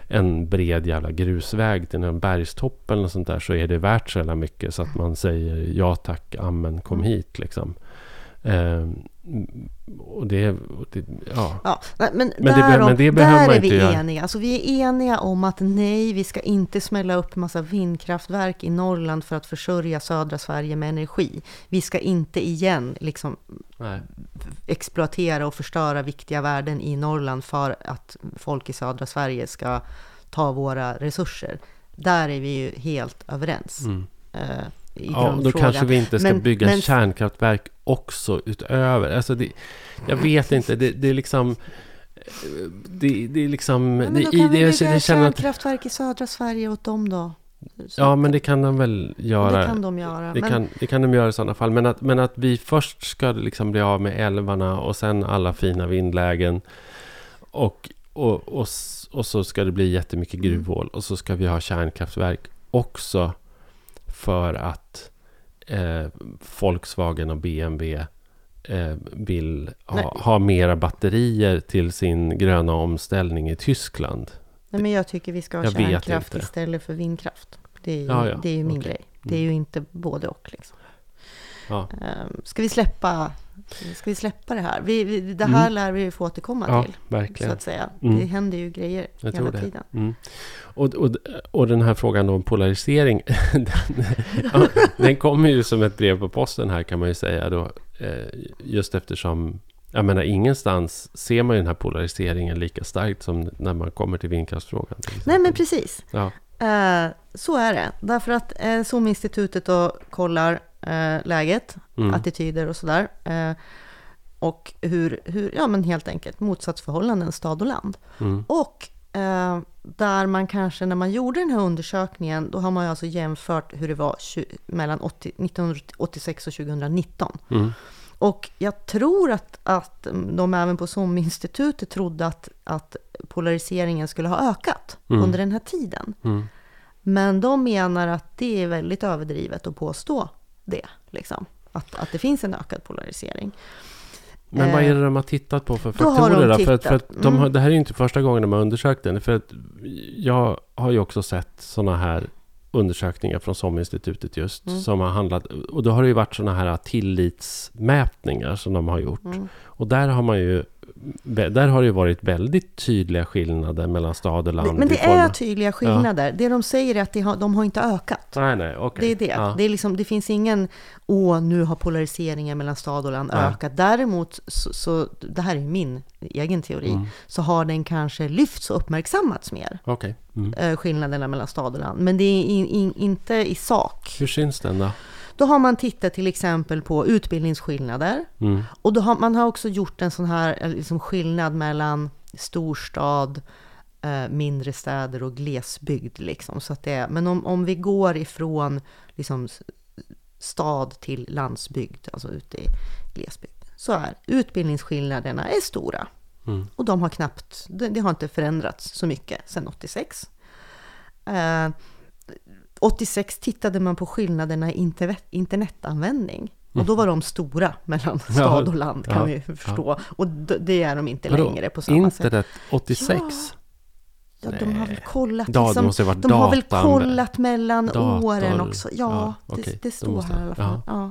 en bred jävla grusväg till en bergstopp eller sånt där så är det värt så jävla mycket så att man säger ja tack, amen, kom hit liksom. Eh, och det, och det ja. Ja, men, Men det därom, men det behöver där man är vi inte göra. eniga. Alltså, vi är eniga om att nej, vi ska inte smälla upp massa vindkraftverk i Norrland för att försörja södra Sverige med energi. Vi ska inte igen liksom, Nej. exploatera och förstöra viktiga värden i Norrland för att folk i södra Sverige ska ta våra resurser. Där är vi ju helt överens. Mm. i Ja, då kanske vi inte ska Men- bygga men- kärnkraftverk också utöver. Alltså det, jag vet inte, det, det är liksom... Det, det är liksom... Ja, men då kan vi det, bygga jag känner att, kärnkraftverk i södra Sverige åt dem då. Så- Ja, men det kan de väl göra. Det kan de göra. Det men, kan, det kan de göra i sådana fall. Men att, men att vi först ska liksom bli av med älvarna och sen alla fina vindlägen. Och, och, och, och så ska det bli jättemycket Mm. gruvhål. Och så ska vi ha kärnkraftverk också. För att eh, Volkswagen och BMW eh, vill ha, ha mera batterier till sin gröna omställning i Tyskland. nej, men jag tycker vi ska ha Jag kärnkraft istället för vindkraft. Det är ju, Ja, ja. Det är ju min Okej. grej. Det är ju inte både och. Liksom. Ja, Ehm, Ska vi släppa, ska vi släppa det här? Vi, vi, det här Mm. lär vi ju få återkomma ja till. Så verkligen. att säga. Mm. Det händer ju grejer Jag hela tiden. Mm. Och, och, och den här frågan om polarisering, den, ja, den kommer ju som ett brev på posten här kan man ju säga då. Eh, just eftersom, jag menar ingenstans ser man ju den här polariseringen lika starkt som när man kommer till vindkraftsfrågan. till Nej men precis. Ja, Eh, så är det. Därför att eh, SOM-institutet då kollar eh, läget, mm. attityder och sådär. Eh, och hur, hur, ja men helt enkelt motsatsförhållanden stad och land. Mm. Och eh, där man kanske när man gjorde den här undersökningen, då har man ju alltså jämfört hur det var mellan 80, 1986 och 2019. Mm. Och jag tror att, att de även på SOM-institutet trodde att, att polariseringen skulle ha ökat Mm. under den här tiden. Mm. Men de menar att det är väldigt överdrivet att påstå det. Liksom. Att, att det finns en ökad polarisering. Men vad Eh, är det de har tittat på för då de faktorer? då? För att, för att de har, mm. det här är ju inte första gången de har undersökt den. För att jag har ju också sett sådana här undersökningar från SOM-institutet just. Mm. Som har handlat, och då har det ju varit sådana här tillitsmätningar som de har gjort. Mm. Och där har man ju där har det ju varit väldigt tydliga skillnader mellan stad och land. Men det form är tydliga skillnader. Det de säger är att det har, de har inte ökat. Nej, nej, okej. Det är det. Ja. Det, är liksom, det finns ingen, åh, nu har polariseringen mellan stad och land Nej. ökat. Däremot, så, så, det här är min egen teori, Mm. så har den kanske lyfts och uppmärksammats mer, Okej. Mm. eh, skillnaderna mellan stad och land. Men det är in, in, inte i sak. Hur syns den då? Då har man tittat till exempel på utbildningsskillnader. Mm. Och då har, man har också gjort en sån här eh, liksom skillnad mellan storstad, eh, mindre städer och glesbygd. Liksom. Så att det, är- men om, om vi går ifrån liksom, stad till landsbygd, alltså ute i glesbygd, så är utbildningsskillnaderna är stora. Mm. Och de har knappt, det, det har inte förändrats så mycket sedan 86. Eh, 86 tittade man på skillnaderna i internet, internetanvändning. Och då var de stora mellan Ja, stad och land kan ja, vi förstå. Och d- det är de inte Vadå? längre på samma sätt. Internet 86? Ja, de har väl kollat, Ja, det liksom, de har väl datan- kollat mellan dator- åren också. Ja, ja, det, okej, det står här i alla fall. Ja.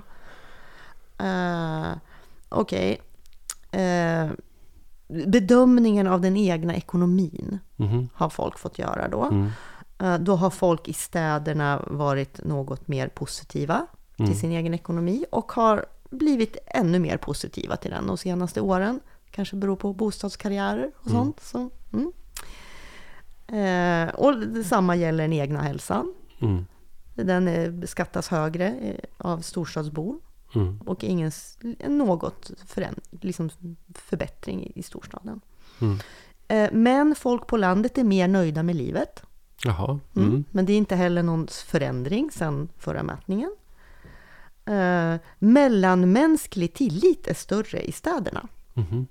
Eh, Okej. Eh, bedömningen av den egna ekonomin Mhm. har folk fått göra då. Mm. Eh, Då har folk i städerna varit något mer positiva Mm. till sin egen ekonomi och har blivit ännu mer positiva till den de senaste åren. Kanske beror på bostadskarriärer och Mm. sånt. Så, mm. eh, och detsamma gäller den egna hälsan. Mm. Den eh, beskattas högre eh, av storstadsbor Mm. och ingen, något föränd, liksom förbättring i, i storstaden. Mm. Eh, men folk på landet är mer nöjda med livet. Jaha. Mm. Mm. Men det är inte heller någon förändring sedan förra mätningen. Eh, mellanmänsklig tillit är större i städerna. Mhm.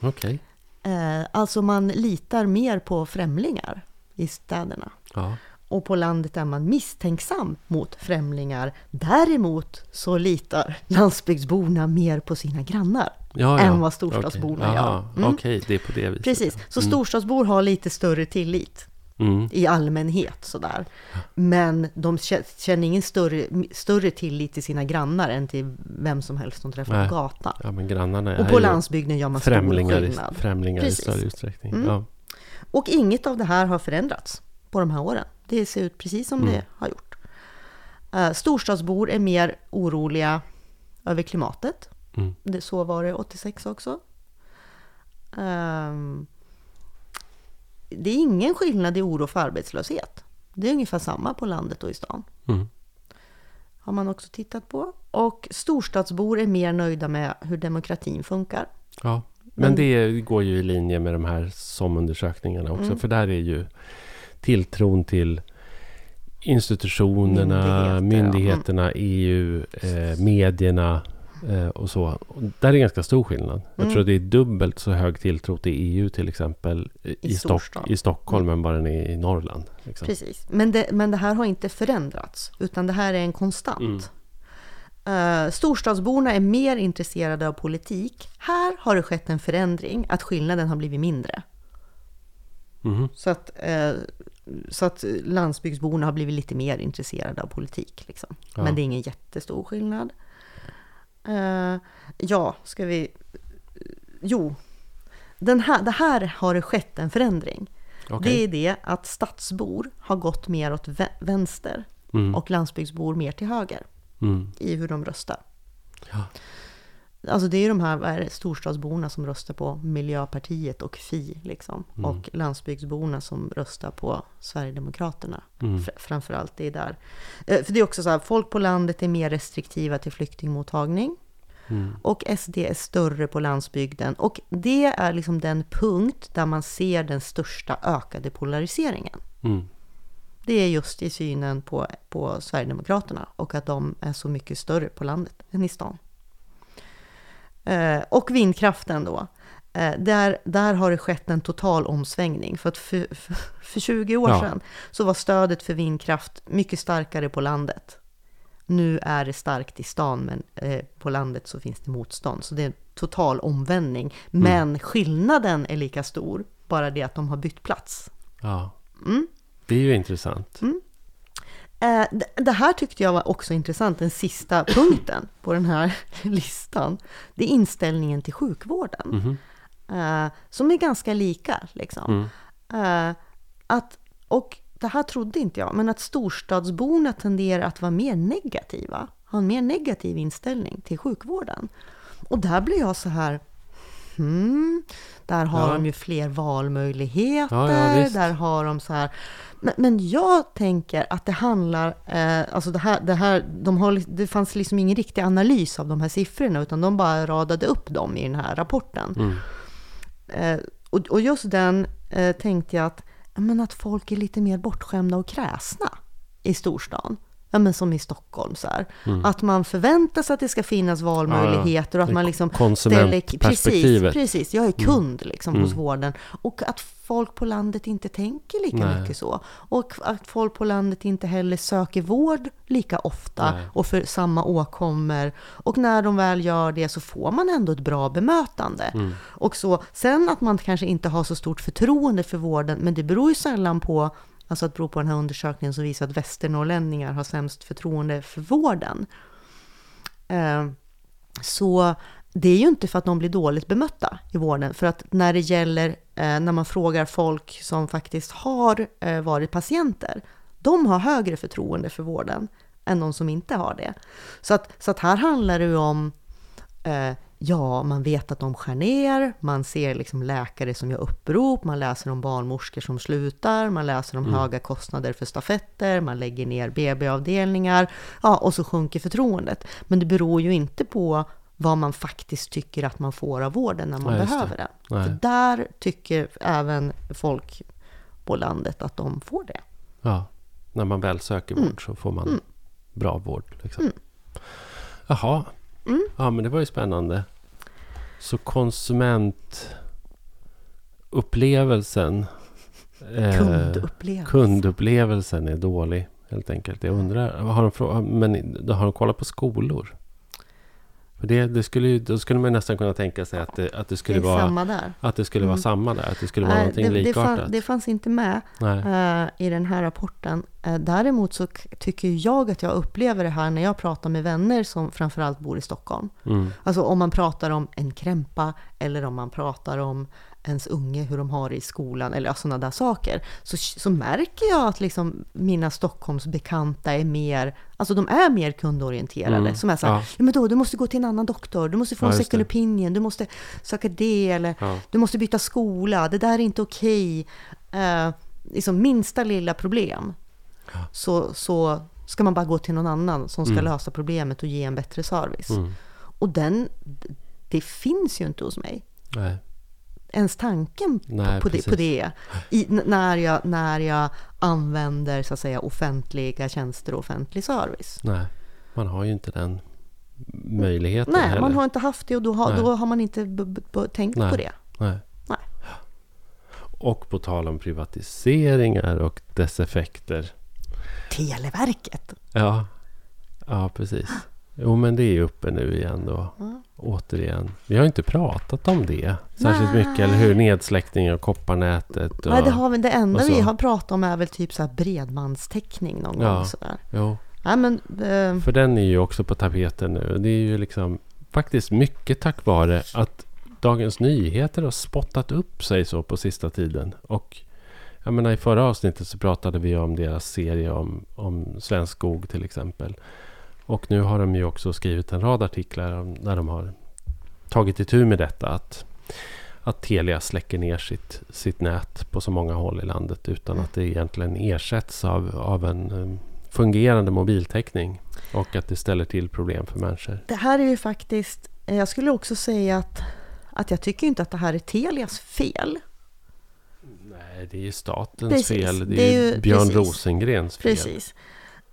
Okej. Eh, alltså man litar mer på främlingar i städerna. Ja. Och på landet är man misstänksam mot främlingar. Däremot så litar landsbygdsborna mer på sina grannar. Ja, Än ja. vad storstadsborna Okej. gör. Mm. Okej, det är på det viset. Precis, så Mm. storstadsbor har lite större tillit Mm. i allmänhet sådär. Men de kä- känner ingen större, större tillit till sina grannar än till vem som helst de träffar Nej. på gatan. Ja, men grannarna Och på landsbygden gör man stor främlingar, i, skillnad. främlingar i större utsträckning. Mm. Ja. Och inget av det här har förändrats på de här åren. Det ser ut precis som Mm. det har gjort. Uh, storstadsbor är mer oroliga över klimatet. Mm. Det, så var det 86 också. Ehm, det är ingen skillnad i oro för arbetslöshet. Det är ungefär samma på landet och i stan. Mm. Har man också tittat på. Och storstadsbor är mer nöjda med hur demokratin funkar. Ja. Men Men- det går ju i linje med de här SOM-undersökningarna också. Mm. För där är ju tilltron till institutionerna, Myndigheter, myndigheterna, EU, eh, medierna och så. Och där är ganska stor skillnad. Jag Mm. tror det är dubbelt så hög tilltro till EU till exempel i, I i. Stock, i Stockholm än vad den är i Norrland. Liksom. Precis. Men det, men det här har inte förändrats, utan det här är en konstant. Eh, storstadsborna är mer intresserade av politik. Här har det skett en förändring, att skillnaden har blivit mindre. Mhm. Så att, eh, så att landsbygdsborna har blivit lite mer intresserade av politik. Liksom. Ja. Men det är ingen jättestor skillnad. Eh, ja, ska vi... Jo, den här, det här har det skett en förändring. Okej. Det är det att stadsbor har gått mer åt vä- vänster Mm. och landsbygdsbor mer till höger Mm. i hur de röstar. Ja. Alltså det är ju de här är det, storstadsborna som röstar på Miljöpartiet och Fi liksom. Mm. Och landsbygdsborna som röstar på Sverigedemokraterna. Mm. Fr- framförallt det är där. Eh, För det är också så här, folk på landet är mer restriktiva till flyktingmottagning. Mm. Och SD är större på landsbygden. Och det är liksom den punkt där man ser den största ökade polariseringen. Mm. Det är just i synen på, på Sverigedemokraterna och att de är så mycket större på landet än i stan. Eh, och vindkraften då. Eh, där, där har det skett en total omsvängning. För att för, för, för 20 år Ja. sedan så var stödet för vindkraft mycket starkare på landet. Nu är det starkt i stan, men eh, på landet så finns det motstånd. Så det är en total omvändning. Men skillnaden är lika stor, bara det att de har bytt plats. Ja. Mm. Det är ju intressant. Eh, det- Det här tyckte jag var också intressant, den sista punkten på den här listan. Det är inställningen till sjukvården. Eh, Som är ganska lika. Liksom. Mm. Eh, Att, och det här trodde inte jag, men att storstadsborna tenderar att vara mer negativa. Ha en mer negativ inställning till sjukvården. Och där blir jag så här, hmm, där har Ja. de ju fler valmöjligheter, Ja, ja, där har de så här. Men, jag tänker att det handlar, eh, alltså det här, det här, de har, det fanns liksom ingen riktig analys av de här siffrorna, utan de bara radade upp dem i den här rapporten. Mm. Eh, och, och just den eh, tänkte jag att, men att folk är lite mer bortskämda och kräsna i storstan. Ja men som i Stockholm så här. Att man förväntar sig att det ska finnas valmöjligheter och att man liksom konsumentperspektivet. Precis, precis, jag är kund liksom hos vården. Och att folk på landet inte tänker lika Nej. mycket så. Och att folk på landet inte heller söker vård lika ofta Nej. och för samma åkommor. Och när de väl gör det så får man ändå ett bra bemötande. Och så, sen att man kanske inte har så stort förtroende för vården, men det beror ju sällan på Alltså att bero på den här undersökningen som visar att västernorrlänningar har sämst förtroende för vården. Eh, så det är ju inte för att de blir dåligt bemötta i vården. För att när det gäller, eh, när man frågar folk som faktiskt har eh, varit patienter, de har högre förtroende för vården än de som inte har det. Så att, så att här handlar det ju om, eh, ja, man vet att de skär ner, man ser liksom läkare som gör upprop, man läser om barnmorskor som slutar, man läser om höga kostnader för stafetter, man lägger ner BB-avdelningar, ja, och så sjunker förtroendet. Men det beror ju inte på vad man faktiskt tycker att man får av vården när man Nej, behöver den. Nej. För där tycker även folk på landet att de får det. Ja, när man väl söker Mm. vård så får man bra vård. Liksom. Jaha, Mm. ja men det var ju spännande. Så konsumentupplevelsen, eh, Kundupplevelse. kundupplevelsen är dålig helt enkelt. Jag undrar, har de, men, har de kollat på skolor? För det, det skulle ju, då skulle man nästan kunna tänka sig att det, att det skulle det vara samma där. Att det skulle vara samma där, att det skulle vara Nej, någonting det, det, likartat. fann, det fanns inte med eh, i den här rapporten. Eh, däremot så tycker jag att jag upplever det här när jag pratar med vänner som framförallt bor i Stockholm. Mm. Alltså om man pratar om en krämpa eller om man pratar om ens unge, hur de har det i skolan eller sådana där saker. Så, så märker jag att liksom mina Stockholmsbekanta är mer, alltså de är mer kundorienterade. Mm, Som är så här, ja. ja. men då, du måste gå till en annan doktor, du måste få Ja, en second opinion, du måste söka det eller Ja. du måste byta skola, det där är inte okej. Eh, liksom minsta lilla problem så, så ska man bara gå till någon annan som ska Mm. lösa problemet och ge en bättre service. Mm. Och den, det finns ju inte hos mig. Nej. Ens tanken Nej, på, det, på det i, när, jag, när jag använder så att säga offentliga tjänster och offentlig service. Nej, man har ju inte den möjligheten Nej, heller. man har inte haft det och då har, Nej. då har man inte tänkt Nej. på det. Nej. Nej. Och på tal om privatiseringar och dess effekter. Televerket! Ja, ja precis. Jo, men det är uppe nu igen då. Ja. Återigen. Vi har inte pratat om det särskilt Nej. mycket. Eller hur? Nedsläckning av kopparnätet. Och, Nej, det, har vi, det enda vi har pratat om är väl typ så här bredbandstäckning någon Ja. gång. Sådär. Jo, Nej, men, eh, för den är ju också på tapeten nu. Det är ju liksom faktiskt mycket tack vare att Dagens Nyheter har spottat upp sig så på sista tiden. Och jag menar i förra avsnittet så pratade vi om deras serie om, om svensk skog till exempel. Och nu har de ju också skrivit en rad artiklar där de har tagit itu med detta. Att, att Telia släcker ner sitt, sitt nät på så många håll i landet utan att det egentligen ersätts av, av en eh, fungerande mobiltäckning. Och att det ställer till problem för människor. det här är ju faktiskt, eh, jag skulle också säga att, att jag tycker inte att det här är Telias fel. Nej, det är ju statens Precis, fel. Det är, det är ju ju- Björn precis. Rosengrens fel. Precis.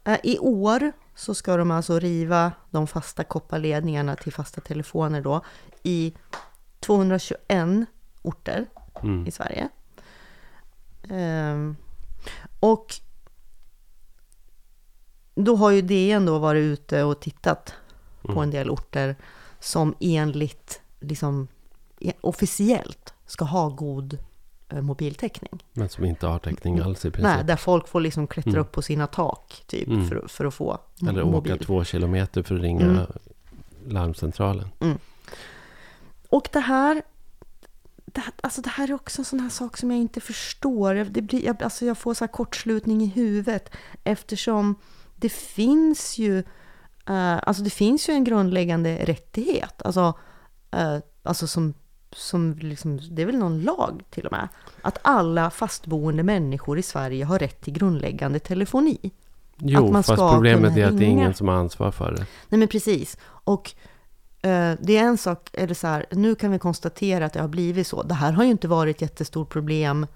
Eh, I år så ska de alltså riva de fasta kopparledningarna till fasta telefoner då i 221 orter Mm. i Sverige. Ehm, och då har ju DN då varit ute och tittat på Mm. en del orter som enligt, liksom e- officiellt ska ha god mobiltäckning. Men som inte har täckning alls i princip. Nej, där folk får liksom klättra Mm. upp på sina tak typ Mm. för, för att få m- Eller mobil. åka två kilometer för att ringa Mm. larmcentralen. Och det här, det, alltså det här är också en sån här sak som jag inte förstår. Det blir, jag, alltså jag får så här kortslutning i huvudet eftersom det finns ju, eh, alltså det finns ju en grundläggande rättighet. Alltså, eh, alltså som, som liksom, det är väl någon lag till och med. Att alla fastboende människor i Sverige har rätt till grundläggande telefoni. Jo, man fast problemet är att det är ingen som har ansvar för det. Nej men precis. Och eh, det är en sak, eller så här, nu kan vi konstatera att det har blivit så. Det här har ju inte varit ett jättestort problem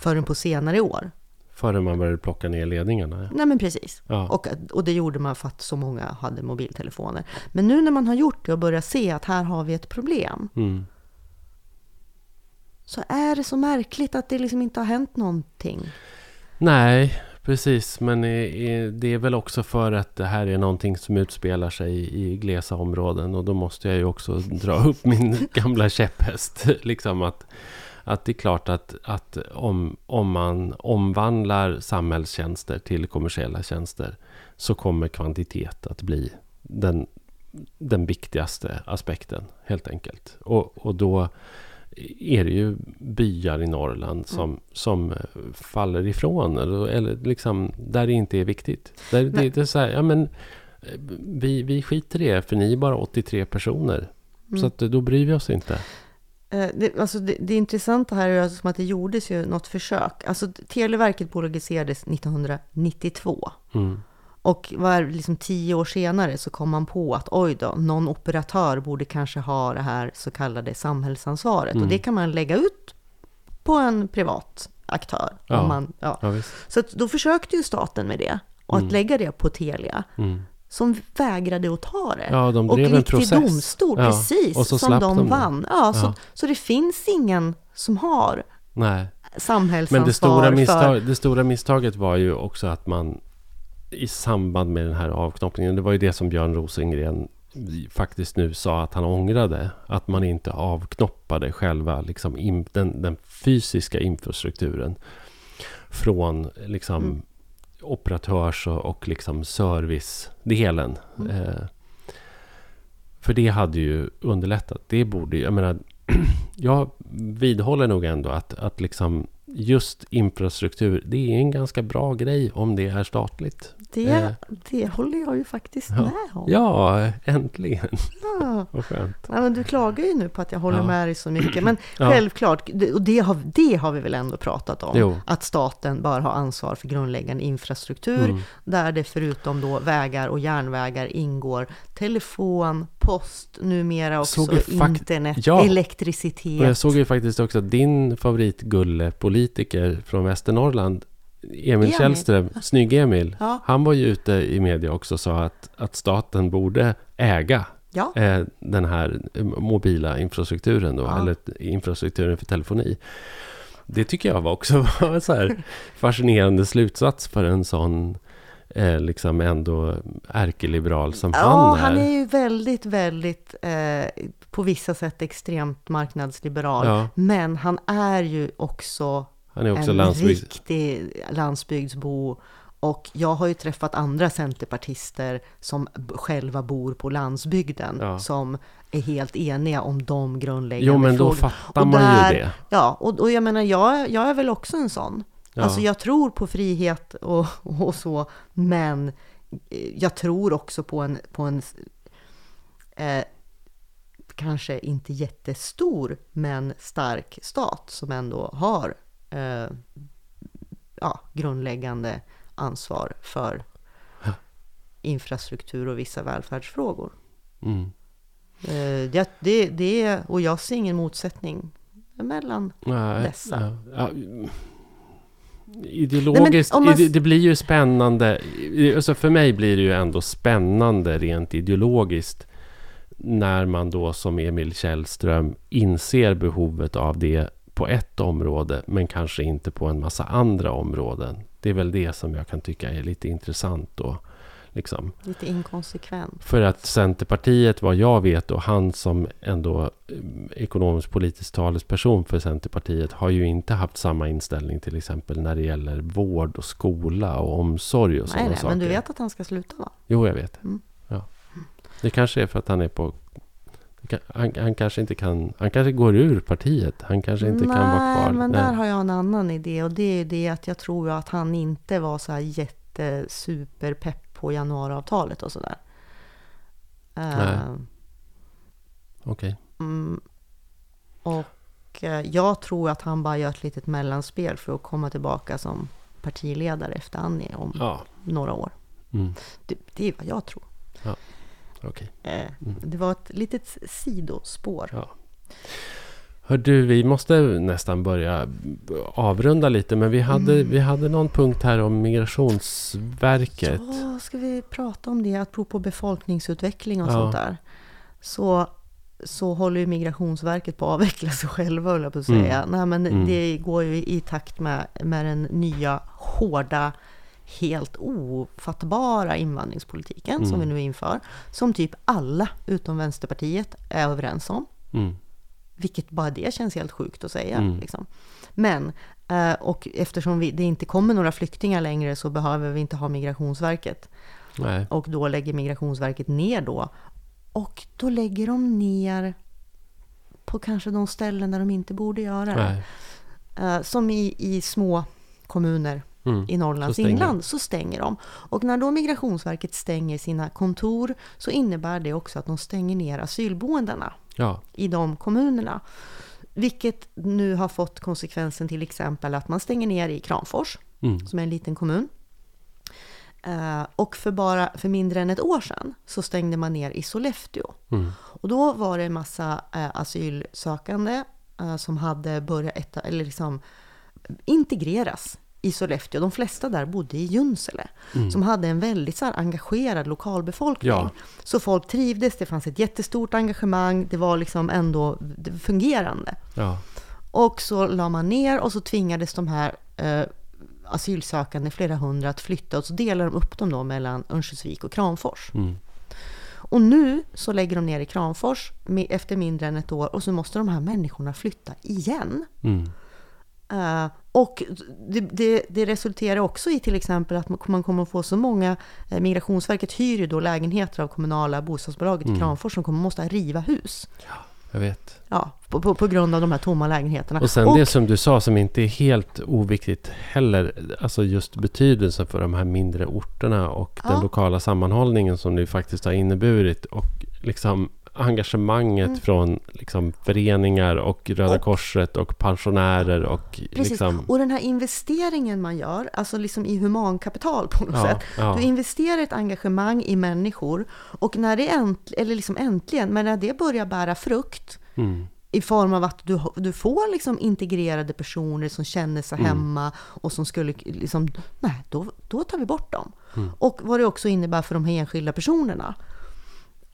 förrän på senare år. Före man började plocka ner ledningarna. Nej men precis. Ja. Och, och det gjorde man för att så många hade mobiltelefoner. Men nu när man har gjort det och börjar se att här har vi ett problem. Mm. Så är det så märkligt att det liksom inte har hänt någonting. Nej, precis. Men det är väl också för att det här är någonting som utspelar sig i glesa områden. Och då måste jag ju också dra upp min gamla käpphäst. liksom att, att det är klart att, att om, om man omvandlar samhällstjänster till kommersiella tjänster så kommer kvantitet att bli den, den viktigaste aspekten helt enkelt. Och, och då är det ju byar i Norrland som, som eh, faller ifrån. Eller, eller liksom där det inte är viktigt. Där, det, det är så här, ja men eh, vi, vi skiter i det för ni är bara 83 personer. Mm. Så att, eh, då bryr vi oss inte. Det, alltså det, det intressanta här är alltså som att det gjordes ju något försök. Alltså Televerket bolagiserades 1992. Mm. Och var liksom tio år senare så kom man på att oj då, någon operatör borde kanske ha det här så kallade samhällsansvaret. Mm. Och det kan man lägga ut på en privat aktör. Ja. Om man, ja. Ja. Så då försökte ju staten med det. Och Mm. att lägga det på Telia. Mm. Som vägrade att ta det. Ja, de och gick till domstol, precis. och så som de, de vann. Ja, så, så det finns ingen som har Nej. samhällsansvar Men det stora, för... misstag, det stora misstaget var ju också att man i samband med den här avknoppningen, det var ju det som Björn Rosengren faktiskt nu sa att han ångrade. Att man inte avknoppade själva liksom, in, den, den fysiska infrastrukturen från liksom, Mm. operatörs och, och liksom servicedelen. Mm. Eh, för det hade ju underlättat. Det borde ju, jag menar, jag vidhåller nog ändå att, att liksom just infrastruktur, det är en ganska bra grej om det är statligt. Det, Eh. det håller jag ju faktiskt Ja. med om. Ja, äntligen. Ja. Vad skönt. Ja, men du klagar ju nu på att jag håller Ja. med dig så mycket. Men Ja. självklart, och det har, det har vi väl ändå pratat om. Jo. Att staten bör ha ansvar för grundläggande infrastruktur. Mm. Där det förutom då vägar och järnvägar ingår telefon, post, numera också internet, Ja. elektricitet. Och jag såg ju faktiskt också att din favoritgullepolitiker från Västernorrland, Emil Emil. Källström, Snygg-Emil, Ja. han var ju ute i media också och sa att, att staten borde äga Ja. eh, den här mobila infrastrukturen då, Ja. eller infrastrukturen för telefoni. Det tycker jag var också var så här fascinerande slutsats för en sån eh, liksom ändå ärkeliberal som Ja, han är. han är ju väldigt, väldigt eh, på vissa sätt extremt marknadsliberal. Ja. Men han är ju också Han är också en landsbygds... riktig landsbygdsbo. Och jag har ju träffat andra centerpartister som själva bor på landsbygden. Ja. Som är helt eniga om de grundläggande Jo, men då frågorna. fattar Och man där- ju det. Ja, och, och jag menar, jag, jag är väl också en sån. Ja. Alltså jag tror på frihet och, och så, men eh, jag tror också på en, på en eh, kanske inte jättestor, men stark stat som ändå har eh, ja, grundläggande ansvar för Ja. infrastruktur och vissa välfärdsfrågor. Mm. Eh, det, det, det, och jag ser ingen motsättning mellan Nej, Dessa. Ja. Ideologiskt, om man- det blir ju spännande. Alltså för mig blir det ju ändå spännande rent ideologiskt. När man då som Emil Källström inser behovet av det på ett område. Men kanske inte på en massa andra områden. Det är väl det som jag kan tycka är lite intressant då. Liksom. lite inkonsekvent. För att Centerpartiet, vad jag vet, och han som ändå eh, ekonomisk politisk talesperson för Centerpartiet har ju inte haft samma inställning till exempel när det gäller vård och skola och omsorg och sådana saker. men du vet att han ska sluta va? Jo, jag vet. Mm. Ja. Det kanske är för att han är på... Han, han kanske inte kan... Han kanske går ur partiet. Han kanske inte Nej, kan vara kvar. men där har jag en annan idé och det är det att jag tror att han inte var så här jättesuperpepp på januariavtalet och sådär. Nej. Eh, Okej. mm, och eh, jag tror att han bara gör ett litet mellanspel för att komma tillbaka som partiledare efter Annie om Ja. några år. Mm. Det, det är vad jag tror. Okej. Eh, Mm. Det var ett litet sidospår. Ja. Hör du, vi måste nästan börja avrunda lite. Men vi hade, Mm. vi hade någon punkt här om Migrationsverket. Ja, ska vi prata om det? Apropå befolkningsutveckling och Ja. sånt där. Så, så håller ju Migrationsverket på att avveckla sig själva, höll jag på att säga. Nej, men Mm. det går ju i takt med, med den nya, hårda, helt ofattbara invandringspolitiken som Mm. vi nu inför. Som typ alla utom Vänsterpartiet är överens om. Mm. Vilket bara det känns helt sjukt att säga. Mm. Liksom. Men, eh, och eftersom vi, det inte kommer några flyktingar längre så behöver vi inte ha Migrationsverket. Nej. Och då lägger Migrationsverket ner då. Och då lägger de ner på kanske de ställen där de inte borde göra det. Eh, som i, i små kommuner Mm. i Norrlands Så inland så stänger de. Och när då Migrationsverket stänger sina kontor så innebär det också att de stänger ner asylboendena Ja. i de kommunerna. Vilket nu har fått konsekvensen till exempel att man stänger ner i Kramfors, Mm. som är en liten kommun. Eh, och för bara för mindre än ett år sedan så stängde man ner i Sollefteå. Mm. Och då var det en massa eh, asylsökande eh, som hade börjat eller liksom integreras i Sollefteå. De flesta där bodde i Junsele, som hade en väldigt så här, engagerad lokalbefolkning. Ja. Så folk trivdes, det fanns ett jättestort engagemang, det var liksom ändå fungerande. Ja. Och så la man ner och så tvingades de här eh, asylsökande, flera hundra, att flytta och så delade de upp dem då mellan Örnsköldsvik och Kramfors. Mm. Och nu så lägger de ner i Kramfors efter mindre än ett år och så måste de här människorna flytta igen. Mm. Eh, och det, det, det resulterar också i till exempel att man- kommer att få så många, eh, Migrationsverket hyr ju då lägenheter av kommunala bostadsbolaget Mm. i Kramfors som kommer måste riva hus. Jag vet. Ja, på, på, på grund av de här tomma lägenheterna. Och sen det som du sa som inte är helt oviktigt heller. Alltså just betydelsen för de här mindre orterna och den Ja. lokala sammanhållningen som det faktiskt har inneburit. Och liksom engagemanget från liksom föreningar och Röda Mm. Och- Korset och pensionärer och Precis, liksom... och den här investeringen man gör, alltså liksom i humankapital på något Ja, sätt. ja. Du investerar ett engagemang i människor och när det änt, eller liksom äntligen, men när det börjar bära frukt Mm. i form av att du, du får liksom integrerade personer som känner sig Mm. hemma och som skulle liksom, nej, då, då tar vi bort dem. Mm. Och vad det också innebär för de här enskilda personerna.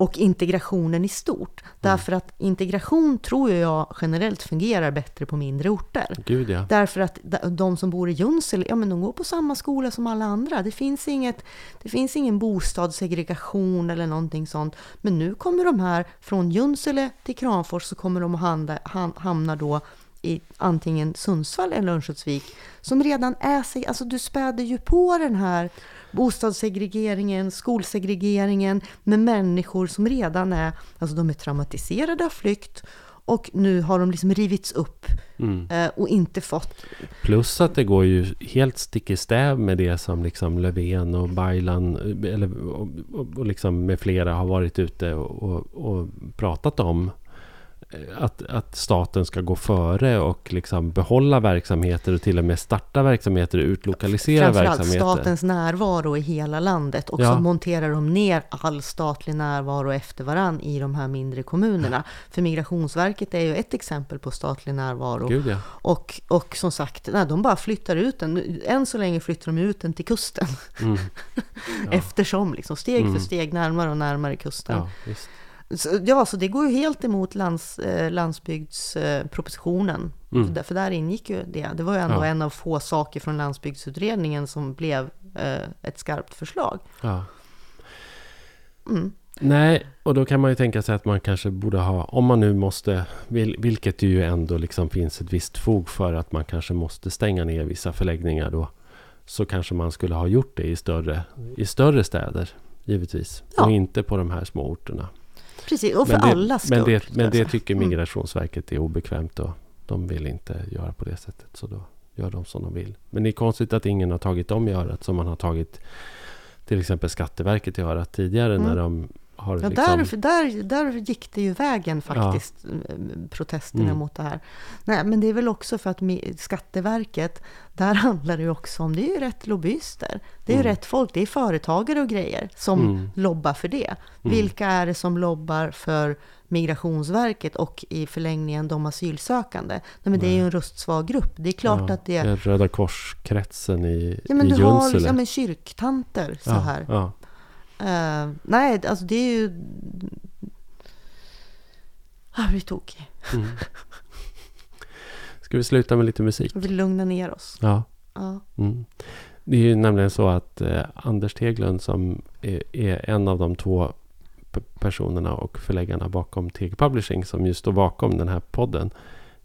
Och integrationen i stort. Mm. Därför att integration tror jag generellt fungerar bättre på mindre orter. Gud ja. Därför att de- som bor i Junsele, ja men de går på samma skola som alla andra. Det finns, inget, det finns ingen bostadssegregation eller någonting sånt. Men nu kommer de här från Junsele till Kramfors så kommer de att hamna, ham- hamna då i antingen Sundsvall eller Örnsköldsvik som redan är sig, alltså du späder ju på den här bostadssegregeringen, skolsegregeringen med människor som redan är, alltså de är traumatiserade av flykt och nu har de liksom rivits upp Mm. eh, och inte fått... Plus att det går ju helt stick i stäv med det som liksom Löfven och Baylan eller, och, och, och liksom med flera har varit ute och, och pratat om. Eh, Att, att staten ska gå före och liksom behålla verksamheter och till och med starta verksamheter och utlokalisera Framförallt verksamheter. statens närvaro i hela landet och Ja. så monterar de ner all statlig närvaro efter varann i de här mindre kommunerna. För Migrationsverket är ju ett exempel på statlig närvaro. Gud ja. Och, och som sagt, nej, de bara flyttar ut den. Än så länge flyttar de ut den till kusten. Mm. Ja. Eftersom, liksom, steg Mm. för steg närmare och närmare kusten. Ja. Så, det går ju helt emot lands, eh, landsbygdspropositionen. Mm. För, där, ingick ju det. Det var ju ändå Ja. en av få saker från landsbygdsutredningen som blev eh, ett skarpt förslag. Ja. Mm. Nej, och då kan man ju tänka sig att man kanske borde ha, om man nu måste, vil- vilket det ju ändå liksom finns ett visst fog för att man kanske måste stänga ner vissa förläggningar då, så kanske man skulle ha gjort det i större, i större städer, givetvis. Ja. Och inte på de här små orterna. Precis, och för men det, allas men skull. det, ska men det tycker Mm. Migrationsverket är obekvämt och de vill inte göra på det sättet. Så då gör de som de vill. Men det är konstigt att ingen har tagit dem i örat som man har tagit till exempel Skatteverket i örat tidigare Mm. när de har Ja, liksom... där, där, där gick det ju vägen faktiskt, eh, protesterna Mm. mot det här. Nej, men det är väl också för att Skatteverket, där handlar det ju också om, det är ju rätt lobbyister. Det är ju Mm. rätt folk, det är företagare och grejer som Mm. lobbar för det. Vilka är det som lobbar för Migrationsverket och i förlängningen de asylsökande? Nej, men det är ju en röstsvag grupp. Det är klart ja, att det... är Röda Korskretsen i, Ja, men i du har Junsele. ja, men kyrktanter så ja, här. Ja. Eh, nej, alltså det är ju... Ah, vi tog. Mm. Ska vi sluta med lite musik? Vi vill lugna ner oss. Ja. Ja. Mm. Det är ju nämligen så att eh, Anders Teglund som är, är en av de två personerna och förläggarna bakom TG Publishing som ju står bakom den här podden.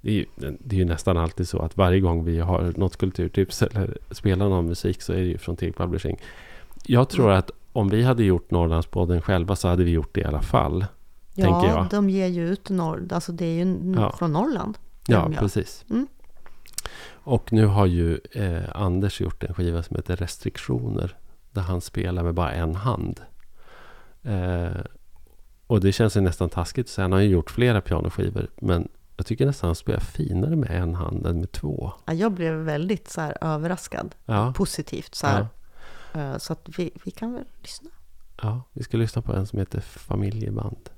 Det är, ju, det är ju nästan alltid så att varje gång vi har något kulturtips eller spelar någon musik så är det ju från TG Publishing. Jag tror Mm. att om vi hade gjort Norrlandspodden själva så hade vi gjort det i alla fall. Ja, de ger ju ut norr, alltså det är ju Ja. från Norrland. Ja, precis. Mm. Och nu har ju eh, Anders gjort en skiva som heter Restriktioner. Där han spelar med bara en hand. Eh, och det känns ju nästan taskigt säga. Han har ju gjort flera pianoskivor. Men jag tycker nästan han spelar finare med en hand än med två. Ja, jag blev väldigt så här överraskad, Ja, positivt så här. Eh, Eh, så att vi, vi kan väl lyssna. ja, vi ska lyssna på en som heter Familjeband.